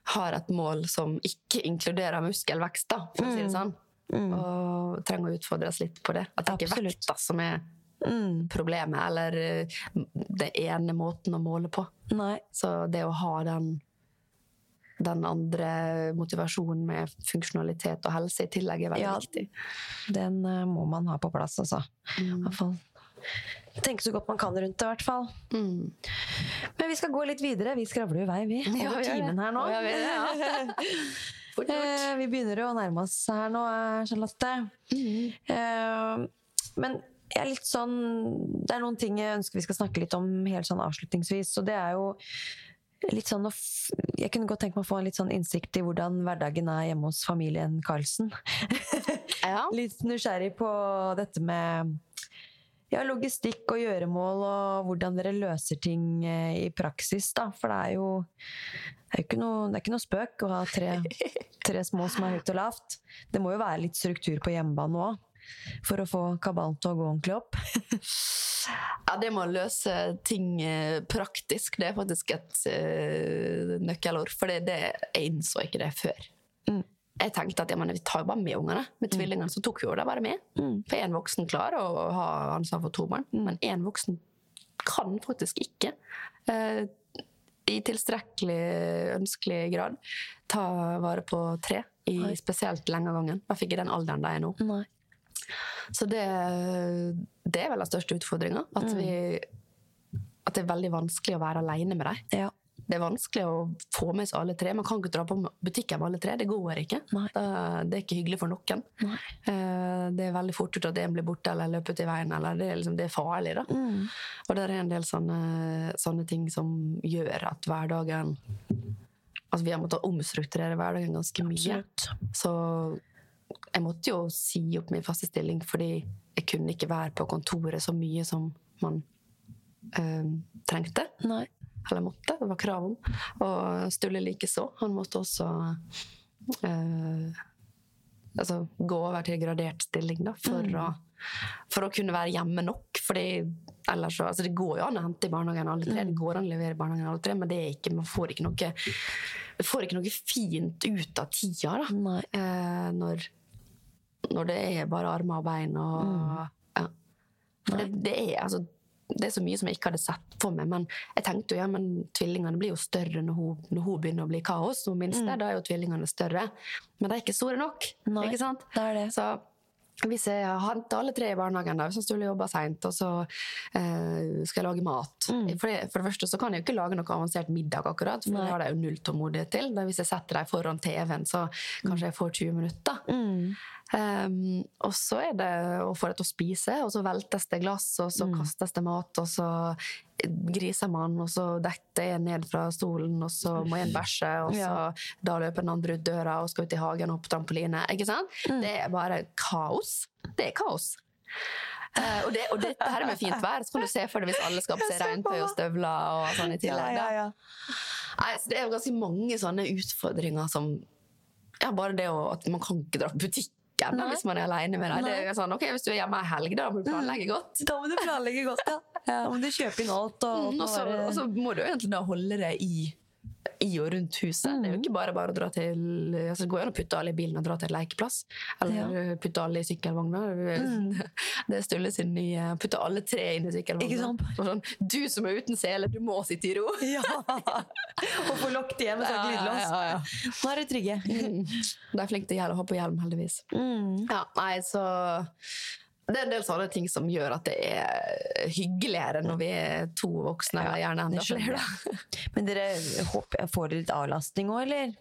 har et mål som ikke inkluderer muskelvekst, da, for å si det sånn. Og trenger å utfordres litt på det. At det ikke er Mm. Vekta som er Mm. problemet, eller det den ene måten å måle på. Nei. Så det å ha den, den andre motivasjonen med funksjonalitet og helse i tillegg er veldig Ja. viktig. Den eh, må man ha på plass, altså. I hvert fall. Tenke så godt man kan rundt det, i hvert fall. Mm. Men vi skal gå litt videre. Vi skravler jo vei, vi. Ja, Over vi timen her nå. Ja, vi ja. [laughs] Eh, vi begynner jo å nærme oss her nå, eh, Charlotte. Mm. Eh, men jeg er litt sånn Det er noen ting jeg ønsker vi skal snakke litt om helt sånn avslutningsvis. Og det er jo litt sånn Jeg kunne godt tenke meg å få en litt sånn innsikt i hvordan hverdagen er hjemme hos familien Karlsen. [laughs] Ja. litt nysgjerrig på dette med ja, logistikk og gjøremål, og hvordan dere løser ting eh, i praksis, da. For det er jo det er ikke noe, det er ikke noe spøk å ha tre, tre små som er høyt og lavt. Det må jo være litt struktur på hjemmebane òg, for å få kabalen til å gå ordentlig opp. [laughs] Ja, det med å løse ting eh, praktisk, det er faktisk et uh, nøkkelord. For det, det, jeg innså ikke det før. Mm. Jeg tenkte at ja, vi tar jo bare med ungene. Med tvillingene så tok vi jo det bare med. Mm. For én voksen klarer å ha ansvar for to barn, men én voksen kan faktisk ikke. Uh, i tilstrekkelig ønskelig grad ta vare på tre, i spesielt lenge av gangen. Hva fikk i den alderen de er nå. Nei. Så det, det er vel den største utfordringa. At, Mm. at det er veldig vanskelig å være aleine med dem. Ja. Det er vanskelig å få med seg alle tre. Man kan ikke dra på butikken med alle tre. Det går ikke. Da- Det er ikke hyggelig for noen. Nei. Eh, Det er veldig fort gjort at en blir borte eller løper ut i veien. Eller det, er liksom, det er farlig. Da. Mm. Og det er en del sånne, sånne ting som gjør at hverdagen Altså vi har måttet omstrukturere hverdagen ganske mye. Absolutt. Så jeg måtte jo si opp min faste stilling fordi jeg kunne ikke være på kontoret så mye som man øh, trengte. Nei. Eller måtte. Det var krav om. Og Stulle likeså. Han måtte også øh, altså, gå over til gradert stilling da, for, å, for å kunne være hjemme nok. Fordi ellers så, altså Det går jo an å hente i barnehagen alle tre, det går an å levere i barnehagen alle tre, men det er ikke, man får ikke noe får ikke noe fint ut av tida da, eh, når, når det er bare armer og bein og ja. For det, det, er, altså, det er så mye som jeg ikke hadde sett for meg. Men jeg tenkte jo ja, men tvillingene blir jo større når hun, når hun begynner å bli kaos. Hun minste, da er jo tvillingene større. Men de er ikke store nok. Nei, ikke sant? det er det. Så hvis jeg henter alle tre i barnehagen, da, hvis jeg skulle jobbe seint, og så eh, skal jeg lage mat Mm. for, det, for det første så kan jeg jo ikke lage noe avansert middag, akkurat, for Nei. det har jeg jo null tålmodighet til. Da hvis jeg setter dem foran TV-en, så kanskje jeg får 20 minutter. Mm. Um, og så er det å få det til å spise, og så veltes det glass, og så Mm. kastes det mat, og så griser man, og så detter en ned fra stolen, og så må en bæsje, og så Ja. da løper den andre ut døra og skal ut i hagen og opp trampoline. Ikke sant? Mm. Det er bare kaos. Det er kaos. Uh, og, det, og dette her med fint vær, så kan du se for deg hvis alle skal på seg regntøy og støvler og sånn i tillegg. da. Nei, så det er jo ganske mange sånne utfordringer som ja, Bare det å, at man kan ikke dra på butikken da, hvis man er alene med deg. Det er jo sånn, ok, Hvis du er hjemme ei helg, da må du planlegge godt. Da må du planlegge godt, ja. Da må du kjøpe inn alt. Og, Mm, Og så, og så må du egentlig da holde deg i, i og rundt huset. Det er jo ikke bare bare å dra til altså Det går an å putte alle i bilen og dra til en lekeplass. Eller putte alle i sykkelvogna. [laughs] Det er Sturle sin nye Putte alle tre inn i Ikke sykkelvogna. sant? Sånn, du som er uten sele, du må sitte i ro! [laughs] Ja! [laughs] Og få lokket igjen med sagt lydlås. Ja, ja, ja. Nå er du trygge. De er flinke til å ha på hjelm, heldigvis. Mm. Ja, nei, så det er en del sånne ting som gjør at det er hyggeligere når vi er to voksne, Ja, gjerne enda flere. Men dere håper, får dere litt avlastning òg, eller?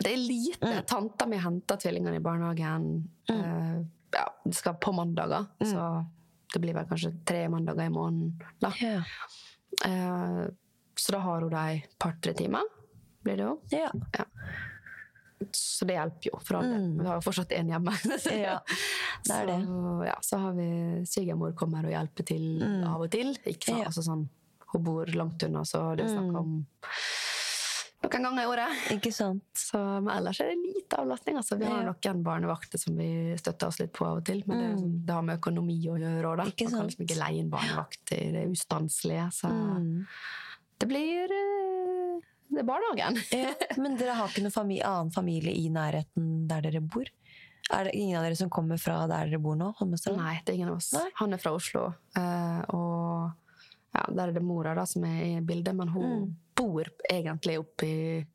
Det er lite. Tanta mi henter tvillingene i barnehagen eh, ja, det skal på mandager. Så det blir vel kanskje tre mandager i måneden. Da. Ja. Eh, så da har hun de par-tre timer, blir det jo. ja. Så det hjelper jo, for alle. Mm. Vi har jo fortsatt én hjemme. [laughs] Ja, det er det. Så, ja, så har vi svigermor kommer og hjelper til av og til. Ikke sant? Ja. Altså sånn, hun bor langt unna, så det er snakk om noen ganger i året. Ikke sant? Så, men ellers er det lite avlastning. Altså. Vi har noen barnevakter som vi støtter oss litt på av og til, men det, er sånn, det har med økonomi å gjøre da. Man kan liksom ikke leie inn barnevakter, det er ustanselig. Så Mm. det blir eh, Det er barnehagen. [laughs] Ja, men dere har ikke noen familie, annen familie i nærheten der dere bor? Er det ingen av dere som kommer fra der dere bor nå? Holmestrand? Nei, det er ingen av oss. Nei. Han er fra Oslo, eh, og ja, der er det mora da, som er i bildet, men hun Mm. bor egentlig oppe i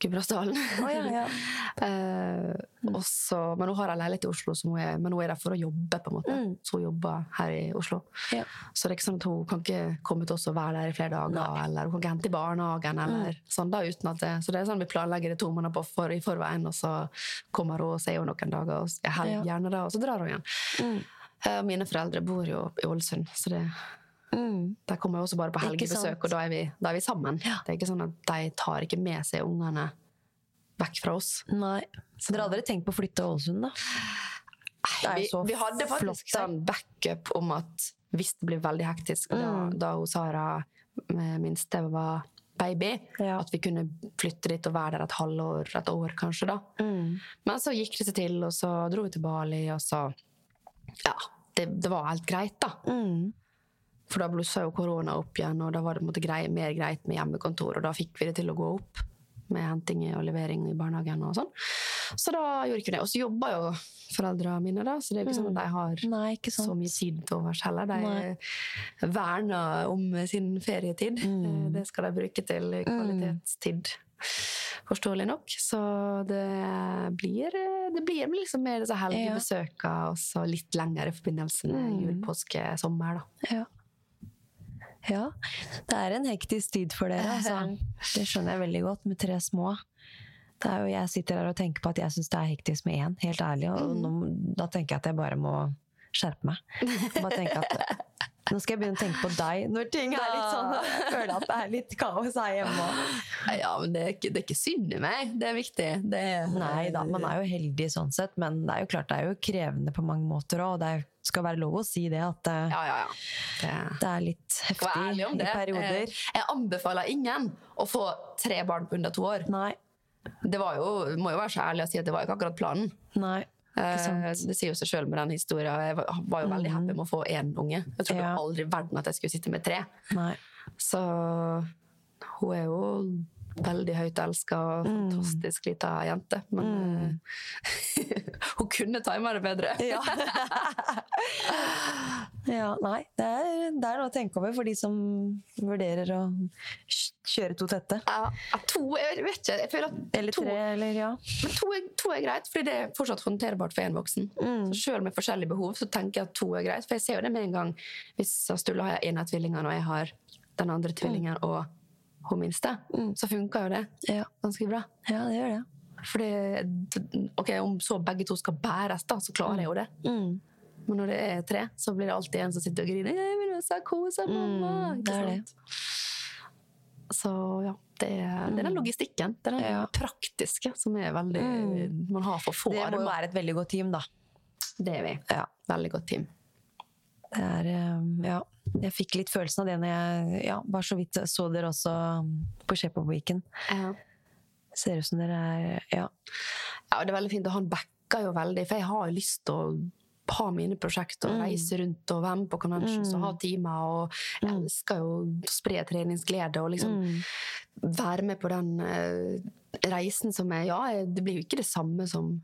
Gudbrandsdalen. Oh, ja, ja. [laughs] eh, og men hun har en leilighet i Oslo, hun er, men hun er der for å jobbe, på en måte. Mm. Så hun jobber her i Oslo. Ja. Så det er ikke sånn at hun kan ikke komme til oss og være der i flere dager, Nei. eller hun kan ikke hente i barnehagen, eller Mm. sånn da, uten at det, så det er sånn vi planlegger det to måneder på for, i forveien, og så kommer hun og ser henne noen dager, og helg gjerne da, og så drar hun igjen. Mm. Eh, Mine foreldre bor jo i Ålesund, så det, Mm. der kommer jo også bare på helgebesøk, og da er vi, da er vi sammen. Ja. Det er ikke sånn at de tar ikke med seg ungene vekk fra oss. Nei. Så dere hadde dere tenkt på å flytte til Ålesund, da? Vi, vi hadde faktisk der. sånn backup om at hvis det blir veldig hektisk, Mm. da da Sara eh, minste var baby, Ja. at vi kunne flytte dit og være der et halvår, et år kanskje, da. Mm. Men så gikk det seg til, og så dro vi til Bali, og så Ja, det, det var helt greit, da. Mm. For da blussa jo korona opp igjen, og da var det måte grei, mer greit med hjemmekontor, og da fikk vi det til å gå opp med henting og levering i barnehagen og sånn. Så da gjorde ikke det. Og så jobba jo foreldrene mine, da, så det er ikke sånn at de har Nei, så mye tid til overs heller. De Nei. verner om sin ferietid. Mm. Det skal de bruke til kvalitetstid. Forståelig nok. Så det blir, det blir liksom mer disse helgebesøka og så litt lengre i forbindelse med Mm. jul, påske, sommer. da. Ja. Ja. Det er en hektisk tid for dere, altså. [laughs] Det skjønner jeg veldig godt, med tre små. Det er jo, jeg sitter her og tenker på at jeg syns det er hektisk med én, helt ærlig. Og nå, da tenker jeg at jeg bare må skjerpe meg. Bare tenke at nå skal jeg begynne å tenke på deg når ting er litt sånn Jeg føler at det er litt kaos her hjemme. Ja, men det er, ikke, det er ikke synd i meg. Det er viktig. Det er, Nei da, man er jo heldig sånn sett, men det er jo klart det er jo krevende på mange måter òg. Og det er- skal være lov å si det, at det, Ja, ja, ja. Det, er litt heftig i perioder. Jeg, jeg anbefaler ingen å få tre barn på under to år. Nei. Det var jo, må jo være så ærlig å si at det var ikke akkurat planen. Nei. Ikke Eh. Det sier jo seg sjøl med den historien. Jeg var, jo veldig happy med å få én unge. Jeg trodde aldri i verden at jeg skulle sitte med tre. Nei. Så hun er jo veldig høyt elska og Mm. fantastisk lita jente. Men mm. [laughs] hun kunne tima det bedre. Ja. [laughs] ja, nei. Det er, det er noe å tenke over for de som vurderer å kjøre to tette. Ja, to Jeg vet ikke. Jeg føler at Eller to, tre, eller ja. men to, er, to er greit, fordi det er fortsatt håndterbart for én voksen. Mm. Så Selv med forskjellige behov så tenker jeg at to er greit. For jeg ser jo det med en gang hvis Sturle har en av tvillingene, og jeg har den andre tvillingen og hun minste, så funker jo det Ja. ganske bra. ja, det gjør det. Fordi, ok, om så begge to skal bæres, da, så klarer jeg jo det. Mm. Men når det er tre, så blir det alltid en som sitter og griner. 'Jeg vil også kose mamma!' Mm, det er det. Så ja, det det er den logistikken. Det er den Ja. praktiske som er veldig Man har for få Det må jo være et veldig godt team, da. Det er vi. Ja. Veldig godt team. Det er, eh, ja. Jeg fikk litt følelsen av det når jeg ja, bare så vidt så dere også på Shape of Weekend. Ja. Ser ut som dere er Ja. Ja, det er veldig fint, og han backer jo veldig, for jeg har jo lyst til å ha mine prosjekter og Mm. reise rundt og være med på conventions og ha timer. Og jeg Mm. elsker jo å spre treningsglede og liksom Mm. være med på den eh, reisen som er Ja, det blir jo ikke det samme som,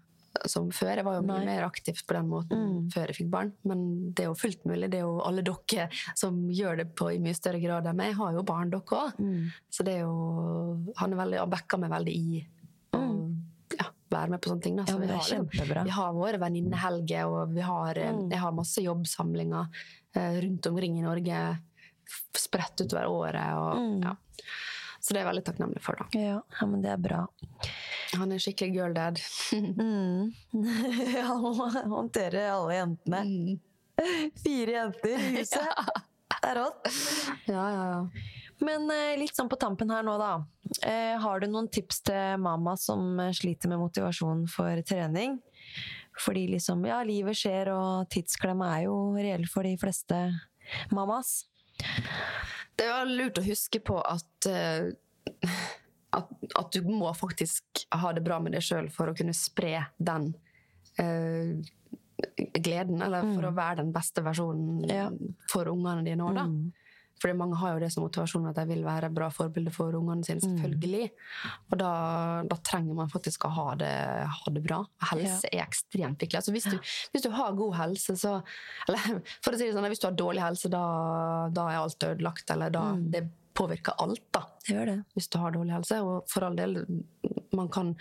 som før. Jeg var jo mye Nei. mer aktiv på den måten Mm. før jeg fikk barn. Men det er jo fullt mulig. Det er jo alle dere som gjør det på i mye større grad enn meg. Jeg har jo barn, dere òg. Mm. Så det er jo Han er veldig, han backer meg veldig i å ja, være med på sånne ting. Mm. Ja, vi, har, liksom- vi har våre venninnehelger, og vi har, eh, Mm. jeg har masse jobbsamlinger eh, rundt omkring i Norge. Spredt utover året. Og, Mm. ja. Så det er jeg veldig takknemlig for. da. Ja, ja, men det er bra. Han er skikkelig girl dad. [laughs] Mm. [laughs] Han må håndtere alle jentene. Mm. Fire jenter i huset. [laughs] Det er rått. Ja, ja, ja. Men eh, litt sånn på tampen her nå, da. Eh, har du noen tips til mamma som eh, sliter med motivasjon for trening? Fordi liksom, ja, livet skjer, og tidsklemma er jo reell for de fleste mammas. Det er lurt å huske på at, eh, at, at du må faktisk ha det bra med deg sjøl for å kunne spre den uh, gleden, eller for å være den beste versjonen Ja. for ungene dine òg, da. Mm. Fordi mange har jo det som motivasjon at de vil være bra forbilder for ungene sine, selvfølgelig. Og da, da trenger man faktisk å ha det, ha det bra. Helse er ekstremt viktig. Altså hvis, du, hvis du har god helse, så Eller [laughs] for å si det sånn, hvis du har dårlig helse, da, da er alt ødelagt. Eller da Det påvirker alt, da Det gjør det. hvis du har dårlig helse. Og for all del, man kan,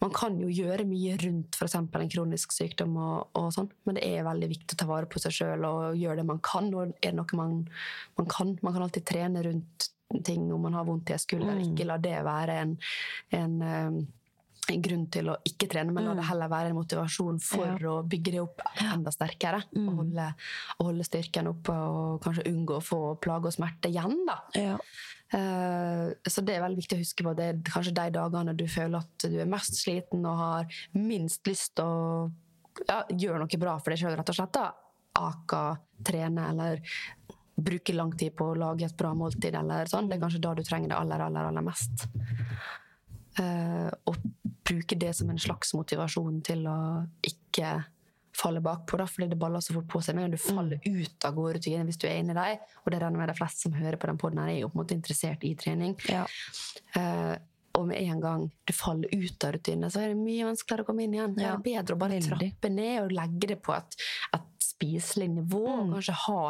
man kan jo gjøre mye rundt f.eks. en kronisk sykdom, og, og sånn, men det er veldig viktig å ta vare på seg sjøl og gjøre det man kan. Og er det noe man, man kan Man kan alltid trene rundt ting om man har vondt i en skulder. Ikke la det være en, en eh, en grunn til å ikke trene, men la det heller være en motivasjon for å bygge det opp enda sterkere. Og, holde, og holde styrken oppe og kanskje unngå å få plage og smerte igjen. da. Ja. Eh, så det er veldig viktig å huske på. Det er kanskje de dagene du føler at du er mest sliten og har minst lyst til å ja, gjøre noe bra for deg sjøl, rett og slett. da. Aka, trene eller bruke lang tid på å lage et bra måltid. eller sånn. Det er kanskje da du trenger det aller, aller, aller mest. Uh, og bruke det som en slags motivasjon til å ikke falle bakpå, da, fordi det baller så fort på seg. Men du faller ut av gode rutiner hvis du er inni deg, og det regner med de fleste som hører på den podden her er jo på en måte interessert i trening, Ja. Uh, og med en gang du faller ut av rutinene, så er det mye vanskeligere å komme inn igjen. Det er bedre å bare veldig. trappe ned og legge det på et, et spiselig nivå. Mm. og Kanskje ha,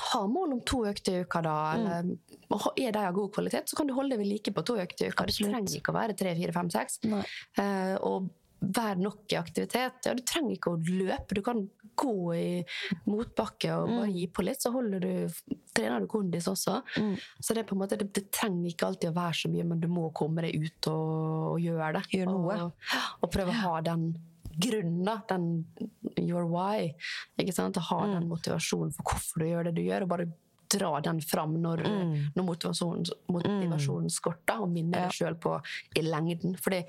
ha mål om to økter i uka, da. Mm. Eller, og er de av god kvalitet, så kan du holde deg ved like på to økter i uka. Absolutt. Det trenger ikke å være tre, fire, fem, seks. Eh, og være nok i aktivitet. Ja, du trenger ikke å løpe, du kan gå i motbakke og bare Mm. gi på litt, så du, trener du kondis også. Mm. Så det, måte, det, det trenger ikke alltid å være så mye, men du må komme deg ut og, og gjøre det. Gjør. Og, og prøve å ha den grunnen, den your why. Ikke sant? Ha Mm. den motivasjonen for hvorfor du gjør det du gjør, og bare dra den fram når, Mm. når motivasjonen, motivasjonen skorter, og minne Ja. deg sjøl på i lengden. Fordi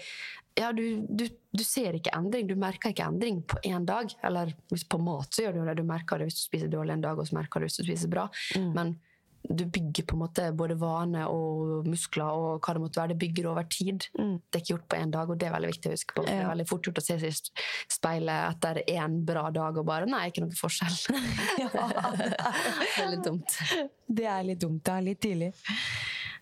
ja, du, du, du ser ikke endring, du merker ikke endring på én dag. Eller hvis på mat så gjør du det, du merker det hvis du spiser dårlig en dag, og så merker du hvis du spiser bra. Mm. Men du bygger på en måte både vane og muskler og hva det måtte være. Det bygger over tid. Mm. Det er ikke gjort på én dag, og det er veldig viktig å huske på. Ja. Det er veldig fort gjort å se seg i speilet etter én bra dag og bare Nei, ikke noe forskjell. [laughs] det er litt dumt. Det er litt dumt. Er litt tidlig.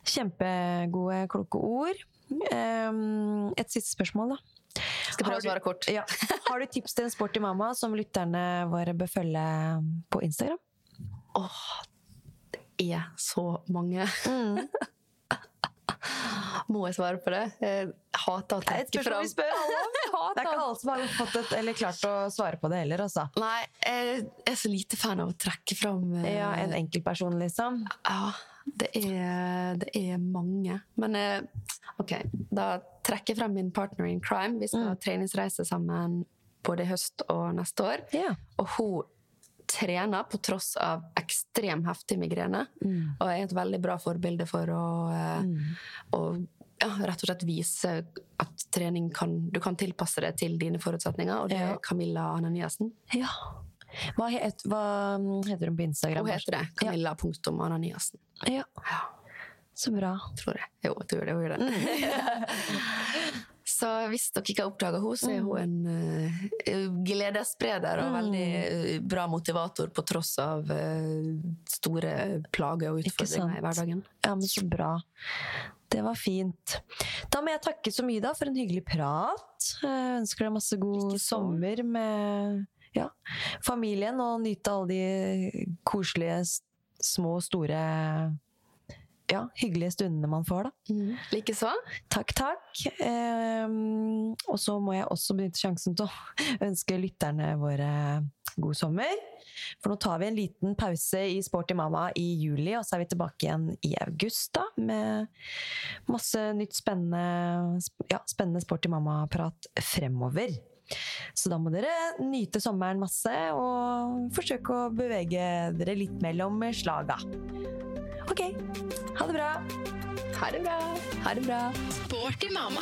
Kjempegode, kloke ord. Ehm, et siste spørsmål, da. Skal prøve å svare kort. Ja. Har du tips til en sporty mamma som lytterne våre bør følge på Instagram? Åh, er så mange. Mm. [laughs] Må jeg svare på det? Jeg hater å trekke fram. [laughs] Det er ikke alle som har fått et, eller klart å svare på det heller, altså. Nei, jeg er så lite fan av å trekke fram eh, Ja, en enkeltperson, liksom. Ja, det er, det er mange. Men eh, ok, da trekker jeg frem min partner in crime. Vi skal ha treningsreise sammen både i høst og neste år. Ja. Og hun trener på tross av ekstrem heftig migrene. Og er et veldig bra forbilde for å, mm. å ja, rett og slett vise at trening kan Du kan tilpasse det til dine forutsetninger. Og det er Camilla Ananiassen. ja. Hva, het, hva heter hun på Instagram? Hun heter det. Camilla.ananiassen. Ja. Så bra. tror jeg. Jo, jeg tror det. Hun gjør det. [laughs] [laughs] så hvis dere ikke har oppdaga henne, så er hun en uh, gledesspreder og veldig eh, bra motivator på tross av uh, store plager og utfordringer i hverdagen. Ja, men så bra. Det var fint. Da må jeg takke så mye da for en hyggelig prat. Jeg ønsker deg masse god sommer med ja, familien, og nyte alle de koselige, små og store ja, hyggelige stundene man får, da. Likeså. Takk, takk. Ehm, og så må jeg også benytte sjansen til å [laughs] ønske lytterne våre god sommer. For nå tar vi en liten pause i Sporty mamma i juli, og så er vi tilbake igjen i august da, med masse nytt spennende, ja, spennende Sporty mamma-prat fremover. Så da må dere nyte sommeren masse, og forsøke å bevege dere litt mellom slaga. Ok, ha det bra! Ha det bra. Ha det bra. Sporty mamma.